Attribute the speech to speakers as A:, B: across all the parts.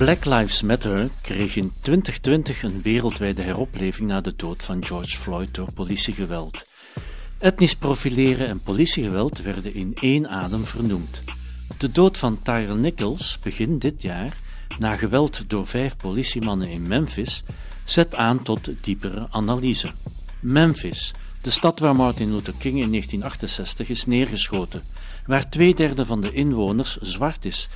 A: Black Lives Matter kreeg in 2020 een wereldwijde heropleving na de dood van George Floyd door politiegeweld. Etnisch profileren en politiegeweld werden in één adem vernoemd. De dood van Tyrell Nichols begin dit jaar, na geweld door vijf politiemannen in Memphis, zet aan tot diepere analyse. Memphis, de stad waar Martin Luther King in 1968 is neergeschoten, waar twee derde van de inwoners zwart is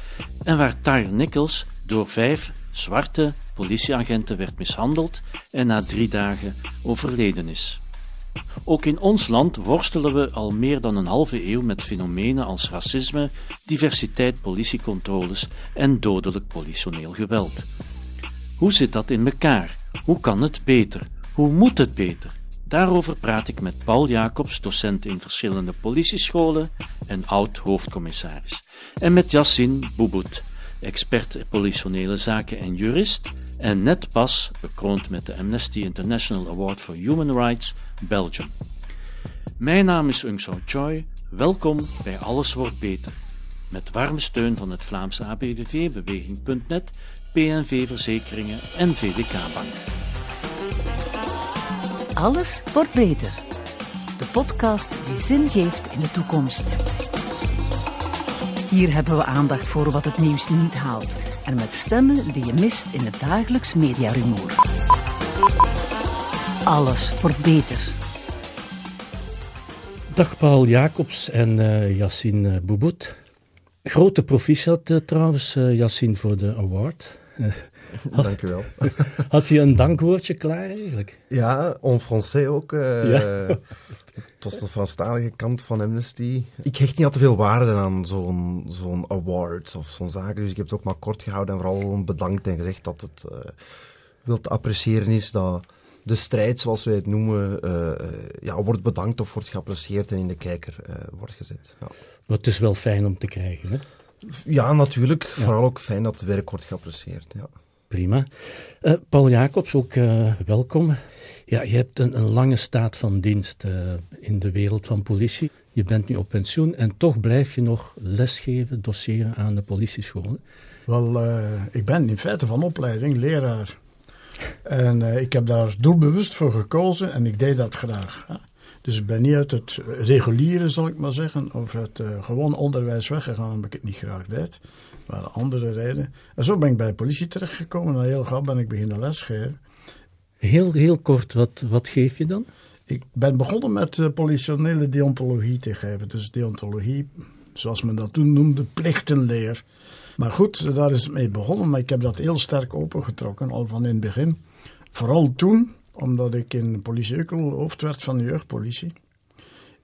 A: en waar Tyrell Nichols door vijf zwarte politieagenten werd mishandeld en na drie dagen overleden is. Ook in ons land worstelen we al meer dan een halve eeuw met fenomenen als racisme, diversiteit, politiecontroles en dodelijk politioneel geweld. Hoe zit dat in elkaar? Hoe kan het beter? Hoe moet het beter? Daarover praat ik met Paul Jacobs, docent in verschillende politiescholen en oud hoofdcommissaris. En met Yassine Boubout, expert politionele zaken en jurist, en net pas bekroond met de Amnesty International Award for Human Rights Belgium. Mijn naam is Ung Choi. Welkom bij Alles wordt beter. Met warme steun van het Vlaamse ABVV, Beweging.net, PNV Verzekeringen en VDK Bank.
B: Alles wordt beter. De podcast die zin geeft in de toekomst. Hier hebben we aandacht voor wat het nieuws niet haalt en met stemmen die je mist in het dagelijks mediarumoer. Alles wordt beter.
C: Dag Paul Jacobs en uh, Yassine uh, Boubout. Grote proficiat uh, trouwens, uh, Yassine, voor de award.
D: Dank u wel.
C: Had je een dankwoordje klaar eigenlijk?
D: Ja, en français ook. Uh, ja. Tot de Franstalige kant van Amnesty. Ik hecht niet al te veel waarde aan zo'n zo'n award of zo'n zaken. Dus ik heb het ook maar kort gehouden en vooral bedankt en gezegd dat het uh, wil te appreciëren is dat de strijd, zoals wij het noemen, uh, ja, wordt bedankt of wordt geapprecieerd en in de kijker wordt gezet. Ja.
C: Maar het is wel fijn om te krijgen, hè?
D: Ja, natuurlijk. Ja. Vooral ook fijn dat het werk wordt geapprecieerd. Ja.
C: Prima. Uh, Paul Jacobs, ook uh, welkom. Ja, je hebt een, een, lange staat van dienst uh, in de wereld van politie. Je bent nu op pensioen en toch blijf je nog lesgeven, doseren aan de politiescholen.
E: Wel, ik ben in feite van opleiding leraar. En ik heb daar doelbewust voor gekozen en ik deed dat graag. Dus ik ben niet uit het reguliere, zal ik maar zeggen, of het gewone onderwijs weggegaan omdat ik het niet graag deed waren andere redenen. En zo ben ik bij de politie terechtgekomen en heel gauw ben ik beginnen lesgeven.
C: Heel, heel kort, wat, wat geef je dan?
E: Ik ben begonnen met uh, politionele deontologie te geven. Dus deontologie, zoals men dat toen noemde, plichtenleer. Maar goed, daar is het mee begonnen. Maar ik heb dat heel sterk opengetrokken, al van in het begin. Vooral toen, omdat ik in politie hoofd werd van de jeugdpolitie.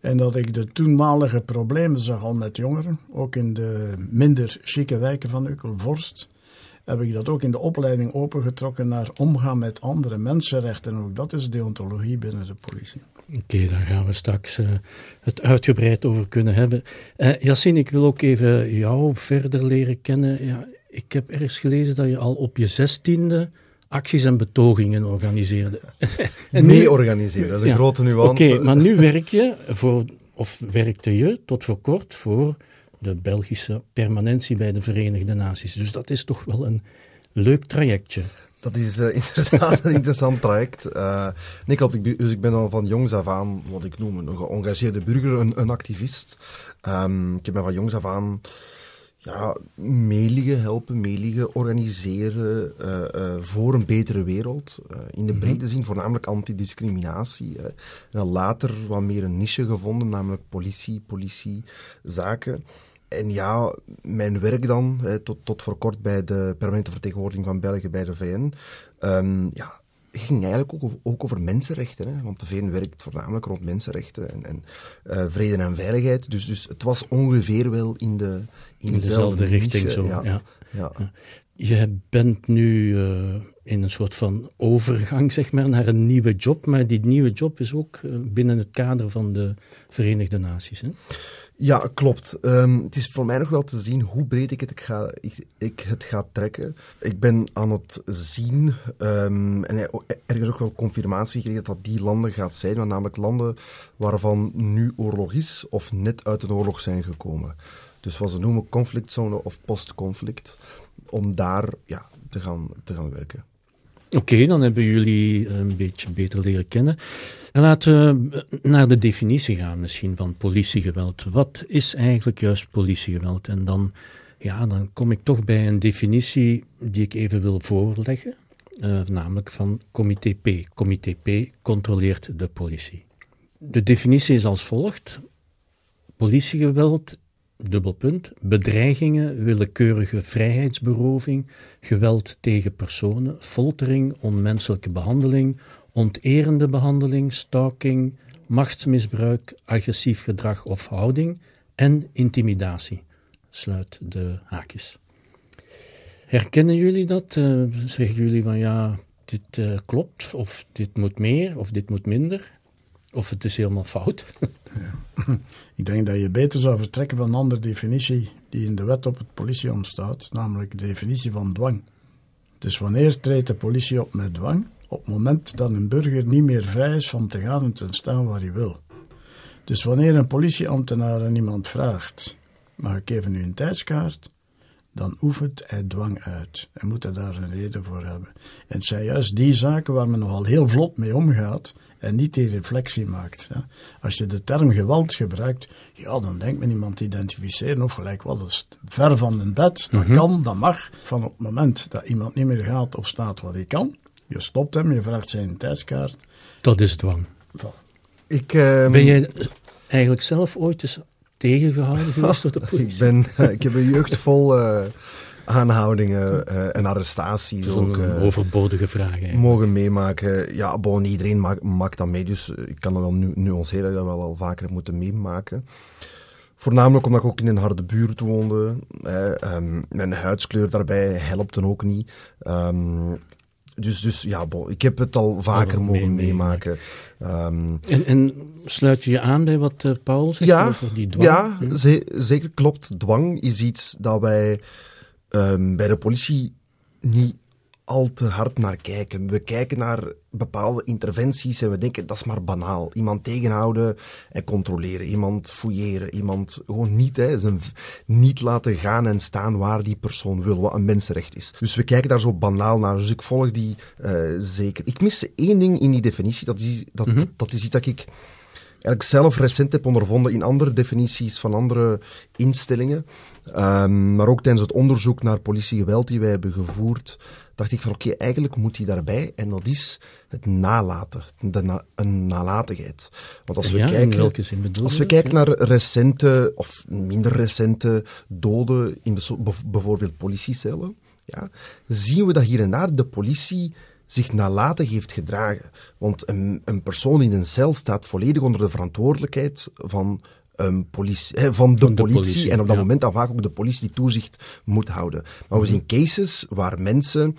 E: En dat ik de toenmalige problemen zag al met jongeren, ook in de minder chique wijken van Ukkelvorst, heb ik dat ook in de opleiding opengetrokken naar omgaan met andere mensenrechten. En ook dat is deontologie binnen de politie.
C: Oké, okay, daar gaan we straks uh, het uitgebreid over kunnen hebben. Uh, Yassine, ik wil ook even jou verder leren kennen. Ja, ik heb ergens gelezen dat je al op je zestiende acties en betogingen organiseerde.
D: en Mee organiseren, dat is een grote nuance.
C: Oké, okay, maar nu werk je voor, of werkte je tot voor kort voor de Belgische permanentie bij de Verenigde Naties. Dus dat is toch wel een leuk trajectje.
D: Dat is uh, inderdaad een interessant traject. Uh, nee, klopt. Ik, dus ik ben al van jongs af aan wat ik noem een geëngageerde burger, een, een activist. Um, ik heb van jongs af aan ja, meeligen helpen, meeligen organiseren uh, uh, voor een betere wereld. Uh, in de brede zin voornamelijk antidiscriminatie. en later wat meer een niche gevonden, namelijk politie, politiezaken. En ja, mijn werk dan, hè, tot, tot voor kort bij de permanente vertegenwoordiging van België bij de VN. Um, ja, ging eigenlijk ook over, ook over mensenrechten. Hè? Want de VN werkt voornamelijk rond mensenrechten en, en vrede en veiligheid. Dus, dus het was ongeveer wel in, de,
C: in, dezelfde richting. Zo. Ja. Ja. Je bent nu uh, in een soort van overgang zeg maar, naar een nieuwe job. Maar die nieuwe job is ook uh, binnen het kader van de Verenigde Naties. Hè?
D: Ja, klopt. Um, het is voor mij nog wel te zien hoe breed ik het ga, ik, ik het ga trekken. Ik ben aan het zien, um, en ergens ook wel confirmatie gekregen dat die landen gaat zijn, maar namelijk landen waarvan nu oorlog is of net uit een oorlog zijn gekomen. Dus wat ze noemen conflictzone of post-conflict. Om daar ja, te gaan, te gaan werken.
C: Oké, dan hebben jullie een beetje beter leren kennen. En laten we naar de definitie gaan misschien van politiegeweld. Wat is eigenlijk juist politiegeweld? En dan, ja, dan kom ik toch bij een definitie die ik even wil voorleggen. Uh, namelijk van Comité P. Comité P controleert de politie. De definitie is als volgt. Politiegeweld dubbelpunt, bedreigingen, willekeurige vrijheidsberoving, geweld tegen personen, foltering, onmenselijke behandeling, onterende behandeling, stalking, machtsmisbruik, agressief gedrag of houding en intimidatie. Sluit de haakjes. Herkennen jullie dat? Uh, zeggen jullie van ja, dit uh, klopt, of dit moet meer, of dit moet minder? Of het is helemaal fout?
E: ja. Ik denk dat je beter zou vertrekken van een andere definitie die in de wet op het politieom staat, namelijk de definitie van dwang. Dus wanneer treedt de politie op met dwang? Op het moment dat een burger niet meer vrij is van te gaan en te staan waar hij wil. Dus wanneer een politieambtenaar aan iemand vraagt: Mag ik even nu een tijdskaart? Dan oefent hij dwang uit. En moet hij daar een reden voor hebben. En het zijn juist die zaken waar men nogal heel vlot mee omgaat en niet die reflectie maakt. Ja. Als je de term geweld gebruikt, ja, dan denkt men iemand identificeren of gelijk wat is ver van een bed. Dat mhm. kan, dat mag. Van op het moment dat iemand niet meer gaat of staat wat hij kan, je stopt hem, je vraagt zijn tijdskaart.
C: Dat is dwang.
D: Ik, uh,
C: ben jij eigenlijk zelf ooit eens tegengehouden geweest door de politie?
D: ik, ben, ik heb een jeugd vol uh, aanhoudingen uh, en arrestaties ook.
C: Uh, overbodige vragen.
D: Mogen meemaken. Ja, bon, iedereen maakt, maakt dat mee, dus ik kan dat wel nu nuanceren dat ik dat wel al vaker moeten meemaken. Voornamelijk omdat ik ook in een harde buurt woonde. Um, mijn huidskleur daarbij helpt ook niet. Um, dus, dus ja, bon, ik heb het al vaker mogen meemaken.
C: Um, en, en, sluit je je aan bij wat uh, Paul zegt
D: ja,
C: over die dwang?
D: Ja, hm? zeker klopt. Dwang is iets dat wij um, bij de politie niet al te hard naar kijken. We kijken naar bepaalde interventies en we denken dat is maar banaal. Iemand tegenhouden en controleren, iemand fouilleren, iemand gewoon niet, hè, zijn, niet laten gaan en staan waar die persoon wil, wat een mensenrecht is. Dus we kijken daar zo banaal naar. Dus ik volg die uh, zeker. Ik mis één ding in die definitie, dat is, dat, mm -hmm. dat is iets dat ik eigenlijk zelf recent heb ondervonden in andere definities van andere instellingen. Um, maar ook tijdens het onderzoek naar politiegeweld die wij hebben gevoerd, dacht ik van oké, okay, eigenlijk moet die daarbij. En dat is het nalaten, de na, een nalatigheid. Want als we
C: ja,
D: kijken,
C: als
D: we kijken naar recente of minder recente doden in bijvoorbeeld politiecellen, ja, zien we dat hier en daar de politie zich nalatig heeft gedragen. Want een, een persoon in een cel staat volledig onder de verantwoordelijkheid van um, politie, van, de, van de politie, En op dat ja. moment dan vaak ook de politie die toezicht moet houden. Maar we zien cases waar mensen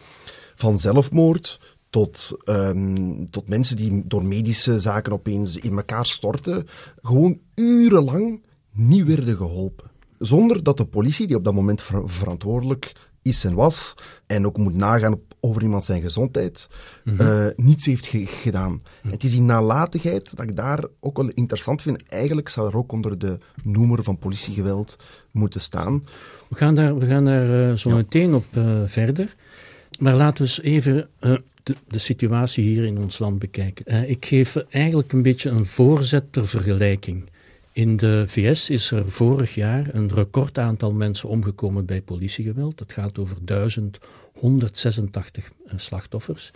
D: van zelfmoord tot, um, tot mensen die door medische zaken opeens in elkaar storten, gewoon urenlang niet werden geholpen. Zonder dat de politie, die op dat moment ver verantwoordelijk is en was, en ook moet nagaan over iemand zijn gezondheid, mm -hmm. uh, niets heeft ge gedaan. Mm -hmm. Het is die nalatigheid dat ik daar ook wel interessant vind. Eigenlijk zou er ook onder de noemer van politiegeweld moeten staan.
C: We gaan daar, we gaan daar uh, zo ja. meteen op uh, verder. Maar laten we eens even de, de, situatie hier in ons land bekijken. ik geef eigenlijk een beetje een voorzet ter vergelijking. In de VS is er vorig jaar een recordaantal mensen omgekomen bij politiegeweld. Dat gaat over 1186 slachtoffers.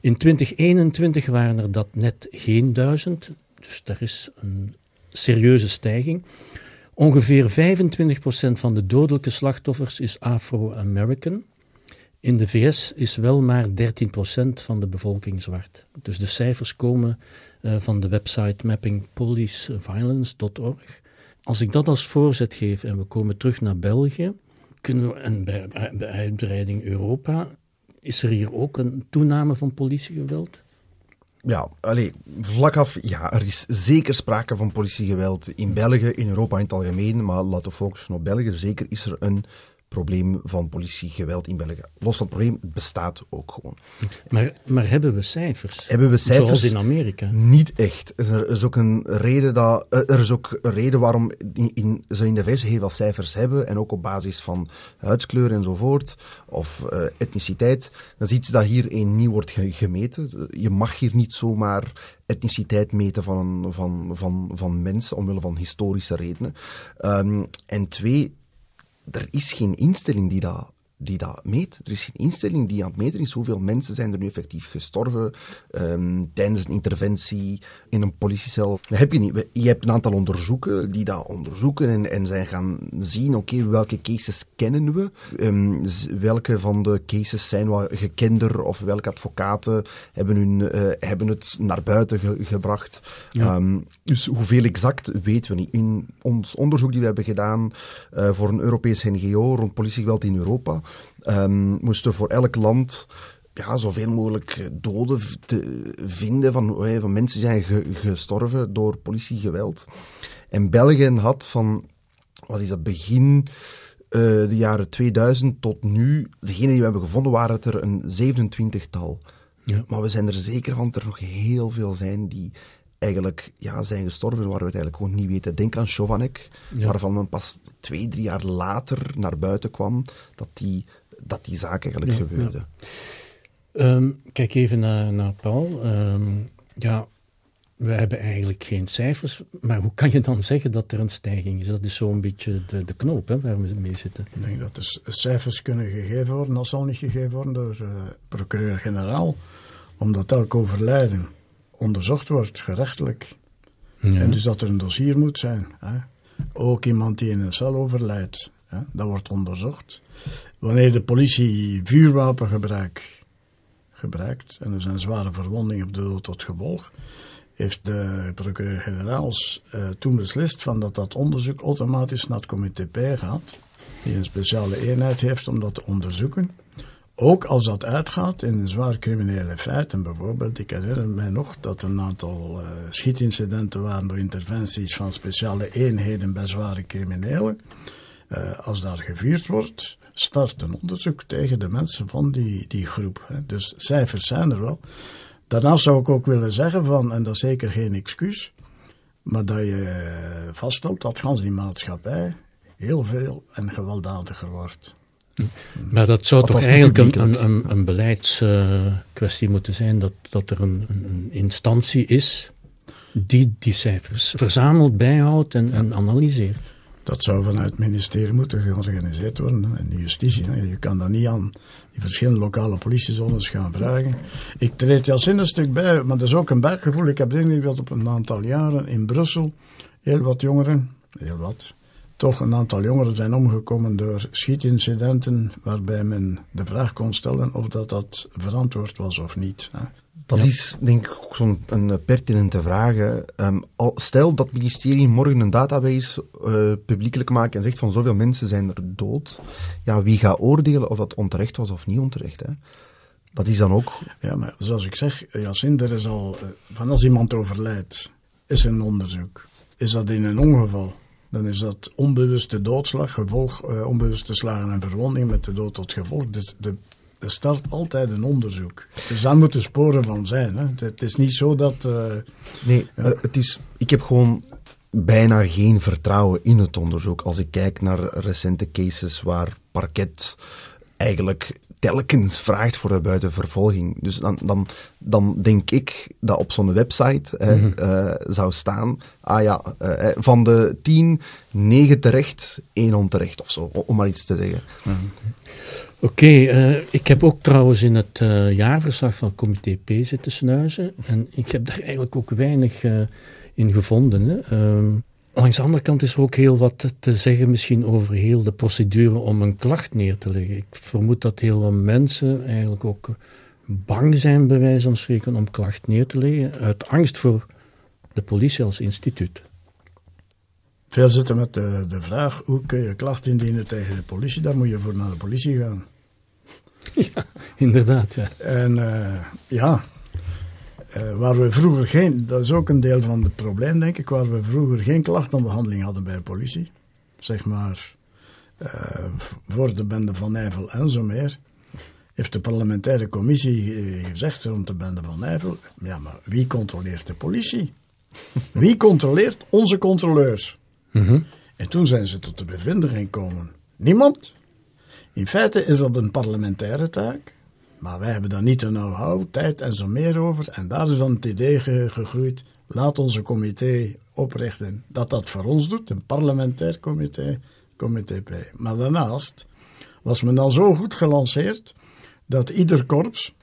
C: In 2021 waren er dat net geen duizend, dus er is een serieuze stijging. Ongeveer 25% van de dodelijke slachtoffers is Afro-American. In de VS is wel maar 13% van de bevolking zwart. Dus de cijfers komen uh, van de website mappingpoliceviolence.org. Als ik dat als voorzet geef en we komen terug naar België, en bij, uitbreiding Europa, is er hier ook een toename van politiegeweld?
D: Ja, allee, vlak af, ja, er is zeker sprake van politiegeweld in België, in Europa in het algemeen, maar laten we focussen op België. Zeker is er een probleem van politiegeweld in België. Los van het probleem, het bestaat ook gewoon.
C: Maar, maar hebben we cijfers?
D: Hebben we cijfers?
C: Zoals in Amerika?
D: Niet echt. Er is ook een reden, dat, eh, er is ook een reden waarom in, in, ze in de VS heel veel cijfers hebben, en ook op basis van huidskleur enzovoort, of uh, etniciteit. Dat is iets dat hier een nieuw wordt gemeten. Je mag hier niet zomaar etniciteit meten van, van, van, van mensen, omwille van historische redenen. Um, en twee, er is geen instelling die dat die dat meet. Er is geen instelling die aan het meten is hoeveel mensen zijn er nu effectief gestorven um, tijdens een interventie in een politiecel. Dat heb je niet. Je hebt een aantal onderzoeken die dat onderzoeken en, en zijn gaan zien, oké, welke cases kennen we? Um, welke van de cases zijn wat gekender of welke advocaten hebben, hun, uh, hebben het naar buiten ge gebracht? Ja. Um, dus hoeveel exact weten we niet. In ons onderzoek die we hebben gedaan uh, voor een Europese NGO rond politiegeweld in Europa, um, moesten voor elk land ja, zoveel mogelijk doden te vinden van, eh, van mensen die zijn ge, gestorven door politiegeweld. En België had van, wat is dat, begin uh, de jaren 2000 tot nu, degene die we hebben gevonden, waren het er een 27-tal. Ja. Maar we zijn er zeker van dat er nog heel veel zijn die eigenlijk ja, zijn gestorven waar we het eigenlijk gewoon niet weten. Denk aan Chovanek, ja. waarvan men pas twee, drie jaar later naar buiten kwam dat die dat die zaak eigenlijk gebeurde.
C: Um, kijk even naar, naar Paul. Um, ja, we hebben eigenlijk geen cijfers, maar hoe kan je dan zeggen dat er een stijging is? Dat is zo'n beetje de, de knoop hè, waar we mee zitten.
E: Ik denk dat de cijfers kunnen gegeven worden, dat zal niet gegeven worden door uh, procureur-generaal, omdat elk overlijden onderzocht wordt, gerechtelijk. Ja. En dus dat er een dossier moet zijn. Hè. Ook iemand die in een cel overlijdt, hè, dat wordt onderzocht. Wanneer de politie vuurwapengebruik gebruikt en er zijn zware verwondingen of dood tot gevolg, heeft de procureur-generaals uh, toen beslist van dat dat onderzoek automatisch naar het comité P gaat, die een speciale eenheid heeft om dat te onderzoeken. Ook als dat uitgaat in een zwaar criminele feiten, bijvoorbeeld, ik herinner mij nog dat een aantal uh, schietincidenten waren door interventies van speciale eenheden bij zware criminelen. Uh, als daar gevuurd wordt, start een onderzoek tegen de mensen van die, die groep. Hè. Dus cijfers zijn er wel. Daarnaast zou ik ook willen zeggen van, en dat is zeker geen excuus, maar dat je vaststelt dat gans die maatschappij heel veel en gewelddadiger wordt.
C: Maar dat zou toch eigenlijk een, een, een, beleidskwestie uh, moeten zijn, dat, dat er een, een, instantie is die die cijfers verzamelt, bijhoudt en, en analyseert.
E: Dat zou vanuit het ministerie moeten georganiseerd worden. En de justitie. Je kan dat niet aan die verschillende lokale politiezones gaan vragen. Ik treed je als een stuk bij, maar dat is ook een berggevoel. Ik heb denk ik dat op een aantal jaren in Brussel heel wat jongeren, heel wat, toch een aantal jongeren zijn omgekomen door schietincidenten waarbij men de vraag kon stellen of dat, dat verantwoord was of niet.
D: Dat is denk ik ook zo'n pertinente vraag. Um, stel dat het ministerie morgen een database uh, publiekelijk maakt en zegt van zoveel mensen zijn er dood. Ja, wie gaat oordelen of dat onterecht was of niet onterecht? Hè? Dat is dan ook...
E: Ja, maar zoals ik zeg, Jacin, er is al... Uh, van als iemand overlijdt, is er een onderzoek. Is dat in een ongeval? Dan is dat onbewuste doodslag, gevolg, uh, onbewuste slagen en verwonding met de dood tot gevolg. Dus de er start altijd een onderzoek. Dus daar moeten sporen van zijn. Hè. Het, is niet zo dat. Uh,
D: nee, ja. uh, het is, ik heb gewoon bijna geen vertrouwen in het onderzoek. Als ik kijk naar recente cases waar parket eigenlijk telkens vraagt voor de buitenvervolging. Dus dan, dan, dan denk ik dat op zo'n website mm -hmm. uh, zou staan, ah ja, uh, van de tien, negen terecht, één onterecht of zo, om maar iets te zeggen. Mm -hmm.
C: Oké, okay, uh, ik heb ook trouwens in het jaarverslag van Comité P zitten snuizen. En ik heb daar eigenlijk ook weinig in gevonden. Hè. Um, langs de andere kant is er ook heel wat te zeggen misschien over heel de procedure om een klacht neer te leggen. Ik vermoed dat heel wat mensen eigenlijk ook bang zijn, bij wijze van spreken, om klacht neer te leggen. Uit angst voor de politie als instituut.
E: Veel zitten met de, de vraag, hoe kun je klacht indienen tegen de politie? Daar moet je voor naar de politie gaan.
C: Ja, inderdaad. Ja.
E: En uh, ja, uh, waar we vroeger geen, dat is ook een deel van het probleem denk ik, waar we vroeger geen klachtenbehandeling hadden bij de politie. Zeg maar voor de bende van Nijvel en zo meer, heeft de parlementaire commissie eh, gezegd rond de bende van Nijvel, ja, maar wie controleert de politie? Wie controleert onze controleurs?
C: Mhm.
E: En toen zijn ze tot de bevinding gekomen. Niemand. In feite is dat een parlementaire taak. Maar wij hebben daar niet de know-how, tijd en zo meer over. En daar is dan het idee ge- gegroeid. Laat onze comité oprichten dat dat voor ons doet. Een parlementair comité, comité P. Maar daarnaast was men dan zo goed gelanceerd dat ieder korps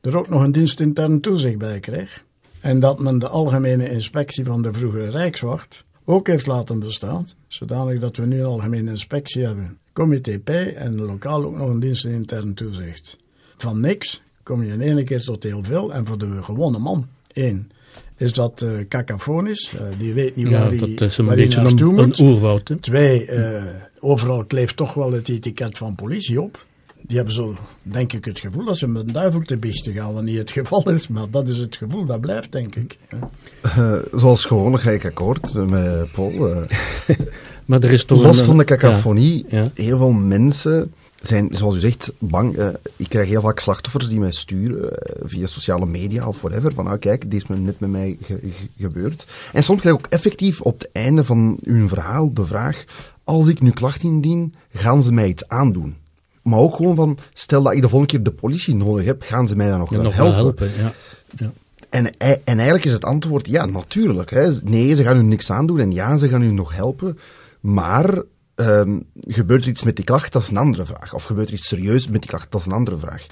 E: er ook nog een dienst intern toezicht bij kreeg. En dat men de algemene inspectie van de vroegere Rijkswacht ook heeft laten bestaan. Zodanig dat we nu een algemene inspectie hebben. Comité P en lokaal ook nog een dienst intern toezicht. Van niks kom je in één keer tot heel veel. En voor de gewone man, één, is dat eh cacafonisch. Eh, die weet niet
C: Ja,
E: waar hij
C: dat is een beetje een,
E: moet.
C: een oerwoud. Hè?
E: Twee, eh, overal kleeft toch wel het etiket van politie op. Die hebben zo, denk ik, het gevoel dat ze met een duivel te biechten gaan, wat niet het geval is. Maar dat is het gevoel, dat blijft, denk ik.
D: Eh, zoals gewoonlijk ga ik akkoord met Paul. eh.
C: Maar er is toch
D: Los
C: een-
D: van de cacophonie,
C: Ja, ja.
D: heel veel mensen zijn, zoals u zegt, bang. eh, ik krijg heel vaak slachtoffers die mij sturen eh, via sociale media of whatever. Van, nou kijk, dit is me net met mij ge- ge- gebeurd. En soms krijg ik ook effectief op het einde van hun verhaal de vraag, als ik nu klacht indien, gaan ze mij iets aandoen? Maar ook gewoon van, stel dat ik de volgende keer de politie nodig heb, gaan ze mij dan nog, wel helpen?
C: helpen. Ja. Ja.
D: En, en eigenlijk is het antwoord ja, natuurlijk. Hè. Nee, ze gaan u niks aandoen en ja, ze gaan u nog helpen. Maar ehm, gebeurt er iets met die klacht, dat is een andere vraag. Of gebeurt er iets serieus met die klacht, dat is een andere vraag.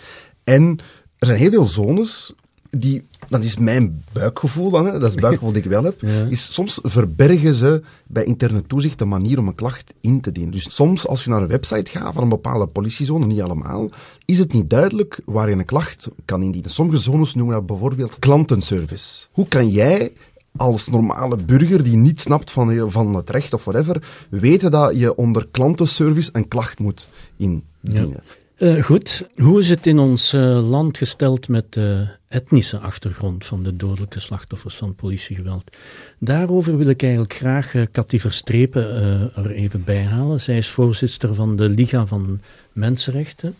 D: En er zijn heel veel zones die, dat is mijn buikgevoel dan, hè, dat is het buikgevoel dat ik wel heb,
C: Ja.
D: is soms verbergen ze bij interne toezicht de manier om een klacht in te dienen. Dus soms als je naar een website gaat van een bepaalde politiezone, niet allemaal, is het niet duidelijk waar je een klacht kan indienen. Sommige zones noemen dat bijvoorbeeld klantenservice. Hoe kan jij als normale burger die niet snapt van, je- van het recht of whatever, weten dat je onder klantenservice een klacht moet indienen?
C: Eh, goed, hoe is het in ons eh, land gesteld met de etnische achtergrond van de dodelijke slachtoffers van politiegeweld? Daarover wil ik eigenlijk graag eh Cathy Verstrepen eh, er even bij halen. Zij is voorzitter van de Liga van Mensenrechten.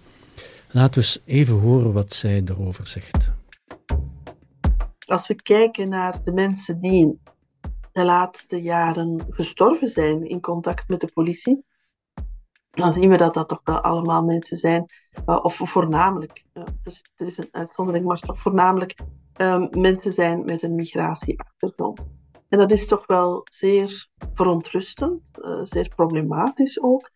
C: Laten we eens even horen wat zij erover zegt.
F: Als we kijken naar de mensen die de laatste jaren gestorven zijn in contact met de politie, dan zien we dat dat toch wel allemaal mensen zijn, uh, of voornamelijk, uh, er, is, een uitzondering, maar toch voornamelijk um, mensen zijn met een migratieachtergrond. En dat is toch wel zeer verontrustend, uh, zeer problematisch ook.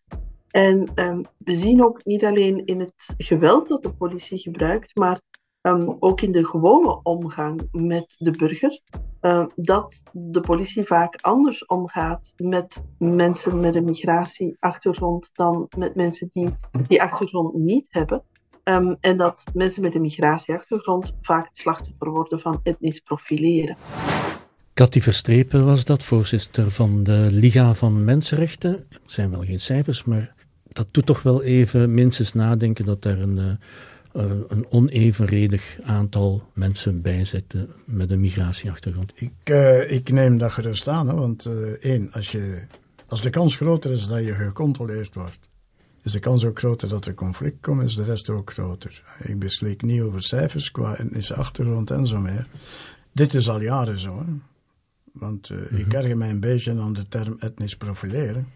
F: En um, we zien ook niet alleen in het geweld dat de politie gebruikt, maar um, ook in de gewone omgang met de burger, uh, dat de politie vaak anders omgaat met mensen met een migratieachtergrond dan met mensen die die achtergrond niet hebben. Um, en dat mensen met een migratieachtergrond vaak het slachtoffer worden van etnisch profileren.
C: Cathy Verstrepen was dat, voorzitter van de Liga van Mensenrechten. Er zijn wel geen cijfers, maar dat doet toch wel even minstens nadenken dat er een, uh, een onevenredig aantal mensen bij zitten met een migratieachtergrond.
E: Ik, uh, ik neem dat gerust aan, hè, want uh, één, als, je, als de kans groter is dat je gecontroleerd wordt, is de kans ook groter dat er conflict komt, is de rest ook groter. Ik beslik niet over cijfers qua etnische achtergrond en zo meer. Dit is al jaren zo, hè. Want uh, ik erger mij een beetje aan de term etnisch profileren.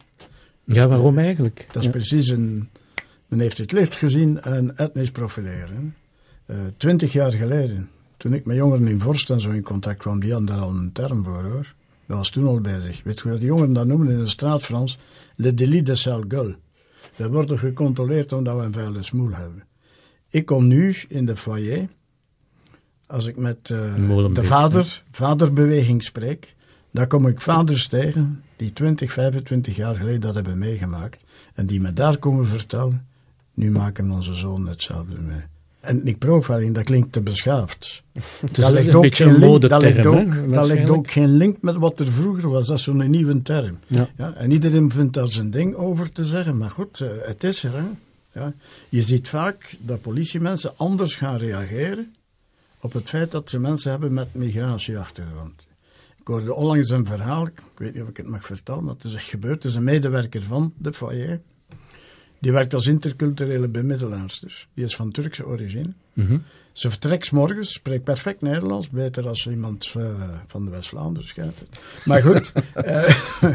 C: Ja, waarom eigenlijk?
E: Dat is
C: ja.
E: precies een. Men heeft het licht gezien, een etnisch profileren. Uh, twintig jaar geleden, toen ik met jongeren in Vorst en zo in contact kwam, die hadden daar al een term voor hoor. Dat was toen al bezig. Weet je wat de jongeren dat noemen in de straat Frans? Le délit de sale gueule. We worden gecontroleerd omdat we een vuile smoel hebben. Ik kom nu in de foyer, als ik met uh, de vader, vaderbeweging spreek, dan kom ik vaders tegen die 20, 25 jaar geleden dat hebben meegemaakt. En die me daar komen vertellen, nu maken onze zoon hetzelfde mee. En ik profiling, dat klinkt te beschaafd.
C: dat ligt ook geen link,
E: dat ligt ook, dat ligt ook geen link met wat er vroeger was. Dat is zo'n nieuwe term.
C: Ja.
E: Ja, en iedereen vindt daar zijn ding over te zeggen. Maar goed, uh, het is er. Hè. Ja. Je ziet vaak dat politiemensen anders gaan reageren op het feit dat ze mensen hebben met migratieachtergrond. Ik hoorde onlangs een verhaal, ik weet niet of ik het mag vertellen, maar het is echt gebeurd. Het is een medewerker van de foyer. Die werkt als interculturele bemiddelaars dus. Die is van Turkse origine.
C: Mhm.
E: Ze vertrekt morgens, spreekt perfect Nederlands, beter als iemand eh, van de West-Vlaanderen schijnt het. Maar goed, eh,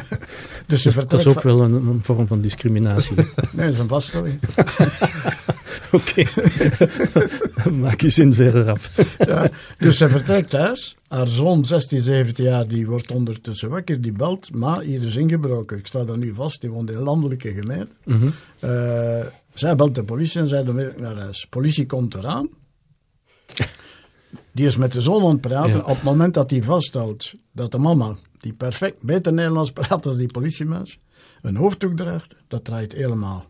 E: dus ze vertrekt
C: Dat is ook wel een, een vorm van discriminatie.
E: Nee, dat is een vaststelling.
C: Oké. Maak je zin verder af.
E: Ja, dus ze vertrekt thuis. Haar zoon, 16, 17 jaar, die wordt ondertussen wakker. Die belt, ma, hier is ingebroken. Ik sta daar nu vast, die woont in een landelijke gemeente.
C: Mhm.
E: Eh, zij belt de politie en zij onmiddellijk naar huis. Politie komt eraan. Die is met de zoon aan het praten.
C: Ja.
E: Op het moment dat hij vasthoudt dat de mama, die perfect beter Nederlands praat als die politiemens, een hoofddoek draagt, dat draait helemaal.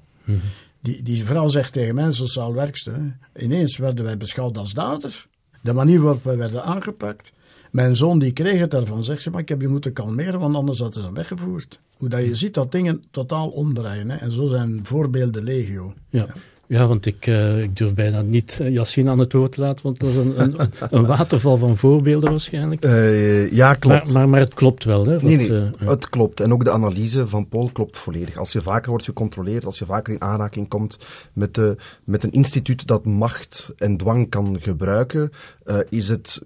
E: Die, die vrouw zegt tegen mij, sociaal werkster, ineens werden wij beschouwd als daders. De manier waarop wij werden aangepakt. Mijn zoon die kreeg het daarvan, zegt ze, maar ik heb je moeten kalmeren, want anders hadden ze hem weggevoerd. Hoe dat je ziet dat dingen totaal omdraaien. Hè? En zo zijn voorbeelden legio.
C: Ja. Ja, want ik, eh, ik durf bijna niet uh, Yassine aan het woord te laten, want dat is een, een, een waterval van voorbeelden waarschijnlijk.
D: Uh, ja, klopt.
C: Maar, maar, maar, het klopt wel, hè?
D: nee, nee, uh, het klopt. En ook de analyse van Paul klopt volledig. Als je vaker wordt gecontroleerd, als je vaker in aanraking komt met, de, met een instituut dat macht en dwang kan gebruiken, is het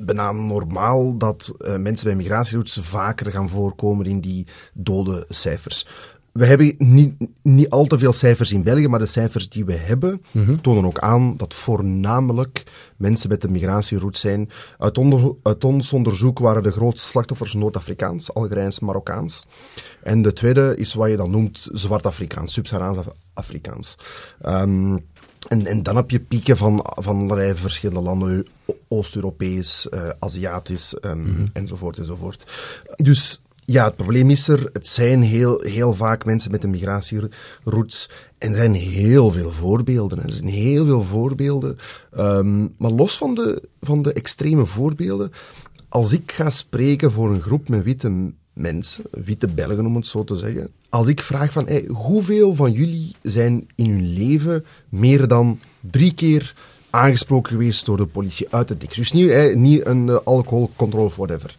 D: bijna normaal dat mensen bij migratieroutes vaker gaan voorkomen in die dode cijfers. We hebben niet, niet al te veel cijfers in België, maar de cijfers die we hebben mm -hmm. tonen ook aan dat voornamelijk mensen met een migratieroute zijn. Uit, onder, uit, ons onderzoek waren de grootste slachtoffers Noord-Afrikaans, Algerijns, Marokkaans. En de tweede is wat je dan noemt Zwart-Afrikaans, Sub-Saharaans Afrikaans. Um, en, en, dan heb je pieken van, van allerlei verschillende landen, Oost-Europees, uh, Aziatisch um, mm -hmm. enzovoort enzovoort. Dus ja, het probleem is er. Het zijn heel, heel vaak mensen met een migratieroutes. En er zijn heel veel voorbeelden. Er zijn heel veel voorbeelden. Um, maar los van de, van de extreme voorbeelden. Als ik ga spreken voor een groep met witte mensen, witte Belgen om het zo te zeggen. Als ik vraag van, hoeveel van jullie zijn in hun leven meer dan drie keer aangesproken geweest door de politie uit de dik? Dus niet, hey, niet een uh, alcoholcontrole of whatever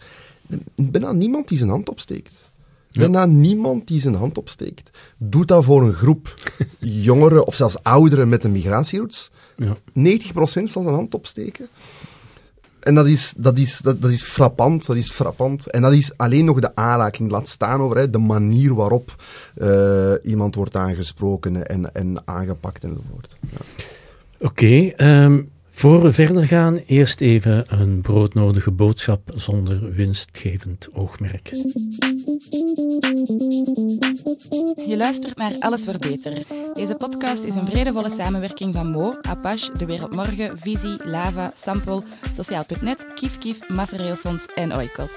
D: bijna niemand die zijn hand opsteekt. Ja. Bijna niemand die zijn hand opsteekt. Doet dat voor een groep jongeren of zelfs ouderen met een migratieroutes. Ja. 90% zal zijn hand opsteken. En dat is, dat, is, dat, dat is frappant, dat is frappant. En dat is alleen nog de aanraking, laat staan over hè, de manier waarop uh, iemand wordt aangesproken en, en aangepakt enzovoort. Ja.
C: Oké, okay, um, voor we verder gaan, eerst even een broodnodige boodschap zonder winstgevend oogmerk.
G: Je luistert naar Alles wordt beter. Deze podcast is een vredevolle samenwerking van Mo, Apache, De Wereld Morgen, Visie, Lava, Sample, Sociaal.net, Kif, Massareelfonds en Oikos.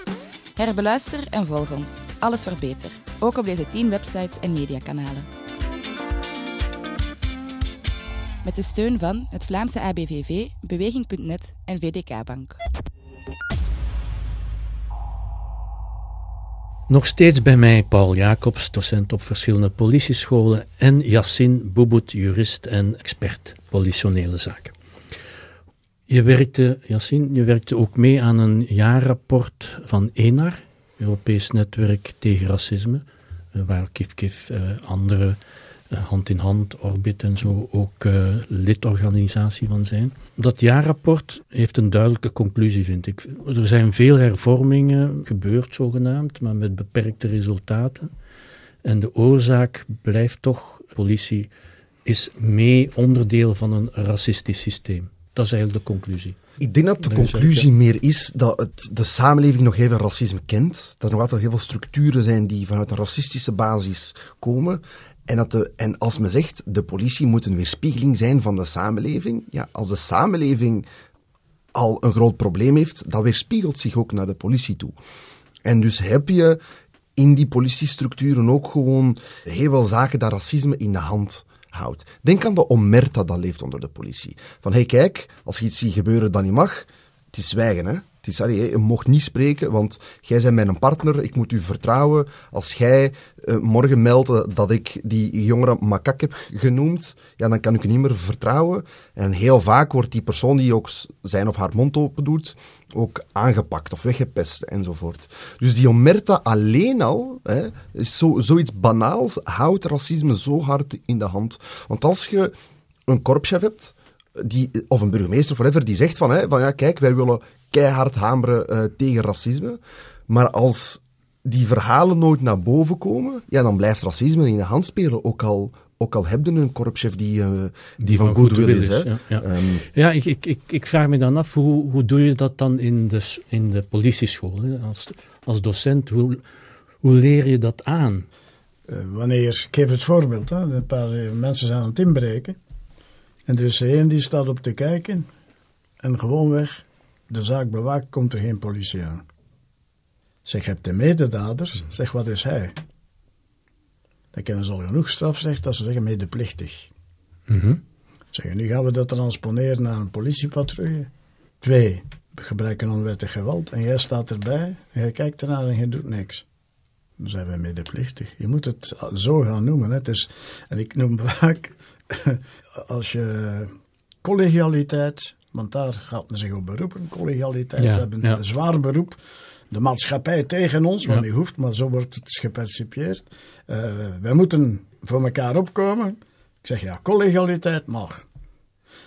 G: Herbeluister en volg ons. Alles wordt beter. Ook op deze 10 websites en mediakanalen. Met de steun van het Vlaamse ABVV, Beweging.net en VDK Bank.
C: Nog steeds bij mij Paul Jacobs, docent op verschillende politiescholen, en Yassine Boubout, jurist en expert politionele zaken. Je werkte, Yassine, je werkte ook mee aan een jaarrapport van ENAR, Europees Netwerk tegen Racisme, waar Kif Kif uh, andere hand in hand, Orbit en zo ook uh, lidorganisatie van zijn. Dat jaarrapport heeft een duidelijke conclusie, vind ik. Er zijn veel hervormingen gebeurd, zogenaamd, maar met beperkte resultaten. En de oorzaak blijft toch, politie is mee onderdeel van een racistisch systeem. Dat is eigenlijk de conclusie.
D: Ik denk dat de conclusie meer is dat het, de samenleving nog heel veel racisme kent. Dat er nog altijd heel veel structuren zijn die vanuit een racistische basis komen. En, dat de, en als men zegt, de politie moet een weerspiegeling zijn van de samenleving. Ja, als de samenleving al een groot probleem heeft, dat weerspiegelt zich ook naar de politie toe. En dus heb je in die politiestructuren ook gewoon heel veel zaken dat racisme in de hand houdt. Denk aan de omerta dat leeft onder de politie. Van, hé hey, kijk, als je iets ziet gebeuren dat niet mag, het is zwijgen, hè. Het is, allee, je mocht niet spreken, want jij bent mijn partner, ik moet u vertrouwen. Als jij uh, morgen meldt dat ik die jongere makak heb genoemd, ja, dan kan ik u niet meer vertrouwen. En heel vaak wordt die persoon die ook zijn of haar mond open doet, ook aangepakt of weggepest enzovoort. Dus die omerta alleen al, hè, is zo, zoiets banaals, houdt racisme zo hard in de hand. Want als je een korpschef hebt, die, of een burgemeester, whatever, die zegt van, hè, van ja, kijk, wij willen keihard hameren uh, tegen racisme. Maar als die verhalen nooit naar boven komen, ja, dan blijft racisme in de hand spelen. Ook al, ook al heb je een korpschef die, uh, die, die, van, van goodwill is. is
C: ja, ja. Um, ja ik, ik, ik, ik, vraag me dan af, hoe, hoe doe je dat dan in de, in de politieschool? Hè? Als, als docent, hoe, hoe leer je dat aan?
E: Uh, wanneer, ik geef het voorbeeld, hè, een paar mensen zijn aan het inbreken. En er is één die staat op te kijken en gewoonweg de zaak bewaakt, komt er geen politie aan. Zeg, je hebt de mededaders, zeg, wat is hij? Dan kennen ze al genoeg straf, zegt, dat ze zeggen medeplichtig.
C: Mm
E: Zeg, nu gaan we dat transponeren naar een politiepatrouille. Twee, gebruiken onwettig geweld en jij staat erbij en jij kijkt ernaar en je doet niks. Dan zijn wij medeplichtig. Je moet het zo gaan noemen. Hè. Het is, en ik noem vaak, als je collegialiteit, want daar gaat men zich op beroepen, collegialiteit. we hebben een zwaar beroep. De maatschappij tegen ons, wat niet hoeft, maar zo wordt het gepercipieerd. Uh, wij moeten voor elkaar opkomen. Ik zeg ja, collegialiteit mag.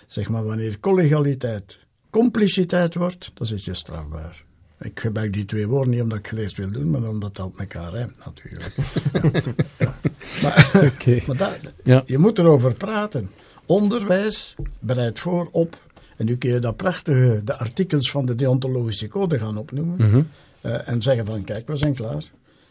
E: Zeg maar, wanneer collegialiteit compliciteit wordt, dan zit je strafbaar. Ik gebruik die twee woorden niet omdat ik geleerd wil doen, maar omdat dat op elkaar rijmt natuurlijk. ja. Maar, maar dat, ja. je moet erover praten. Onderwijs bereidt voor op en nu kun je dat prachtige, de artikels van de deontologische code gaan opnoemen.
C: Mhm.
E: uh, en zeggen van, kijk, we zijn klaar.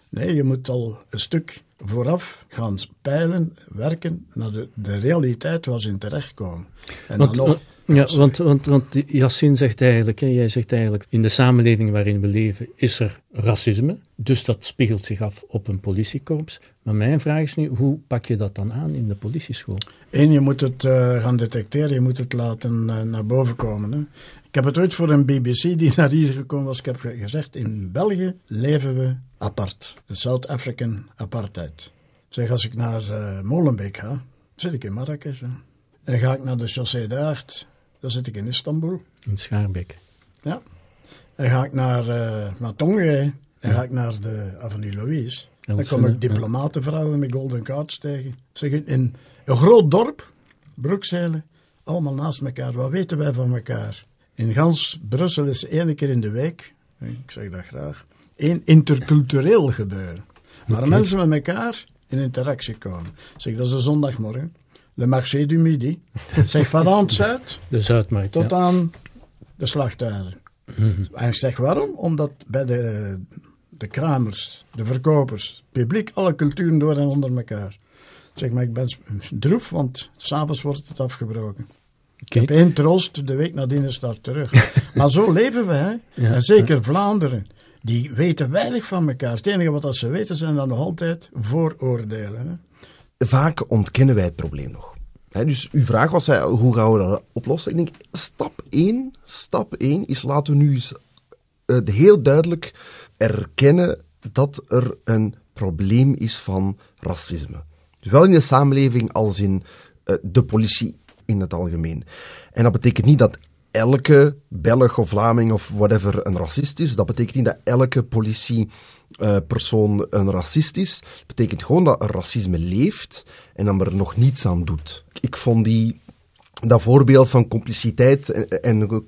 E: Nee, je moet al een stuk vooraf gaan peilen, werken naar de, de realiteit waar ze in terechtkomen. En
C: want, dan nog, ja, want, want, want Yassine zegt eigenlijk, hè, jij zegt eigenlijk, in de samenleving waarin we leven is er racisme, dus dat spiegelt zich af op een politiekorps. Maar mijn vraag is nu, hoe pak je dat dan aan in de politieschool?
E: Eén, je moet het uh, gaan detecteren, je moet het laten uh, naar boven komen. Hè. Ik heb het ooit voor een BBC die naar hier gekomen was, ik heb gezegd, in België leven we apart. De South African Apartheid. Zeg, als ik naar uh, Molenbeek ga, zit ik in Marrakesh. Hè. En ga ik naar de Chaussee d'Art, dan zit ik in Istanbul.
C: In Schaarbeek.
E: Ja. En ga ik naar, uh, naar en ga ik naar de Avenue Louise. Dan kom ik diplomatenvrouwen met golden cards tegen. Zeg, in een groot dorp, Broekzeilen, allemaal naast elkaar. Wat weten wij van elkaar? In gans Brussel is één keer in de week, ik zeg dat graag, één intercultureel gebeuren. Waar mensen met elkaar in interactie komen. Zeg, dat is een zondagmorgen. Le marché du midi. Zeg, van Zuid.
C: De Zuidmarkt,
E: Tot aan de slagtuinen.
C: Mhm.
E: En ik zeg waarom? Omdat bij de, de kramers, de verkopers, publiek, alle culturen door en onder elkaar. Zeg maar, ik ben droef, want s'avonds wordt het afgebroken. Ik heb één troost, de week nadien is dat terug. maar zo leven we, hè. en zeker Vlaanderen. Die weten weinig van elkaar. Het enige wat ze weten zijn dan nog altijd vooroordelen. Hè.
D: Vaak ontkennen wij het probleem nog. dus uw vraag was, hoe gaan we dat oplossen? Ik denk, stap 1, stap 1 is laten we nu eens, uh, heel duidelijk erkennen dat er een probleem is van racisme. Zowel in de samenleving als in uh, de politie in het algemeen. En dat betekent niet dat elke Belg of Vlaming of whatever een racist is. Dat betekent niet dat elke politiepersoon uh, een racist is. Dat betekent gewoon dat er racisme leeft en dat men er nog niets aan doet. Ik vond die, dat voorbeeld van compliciteit en, en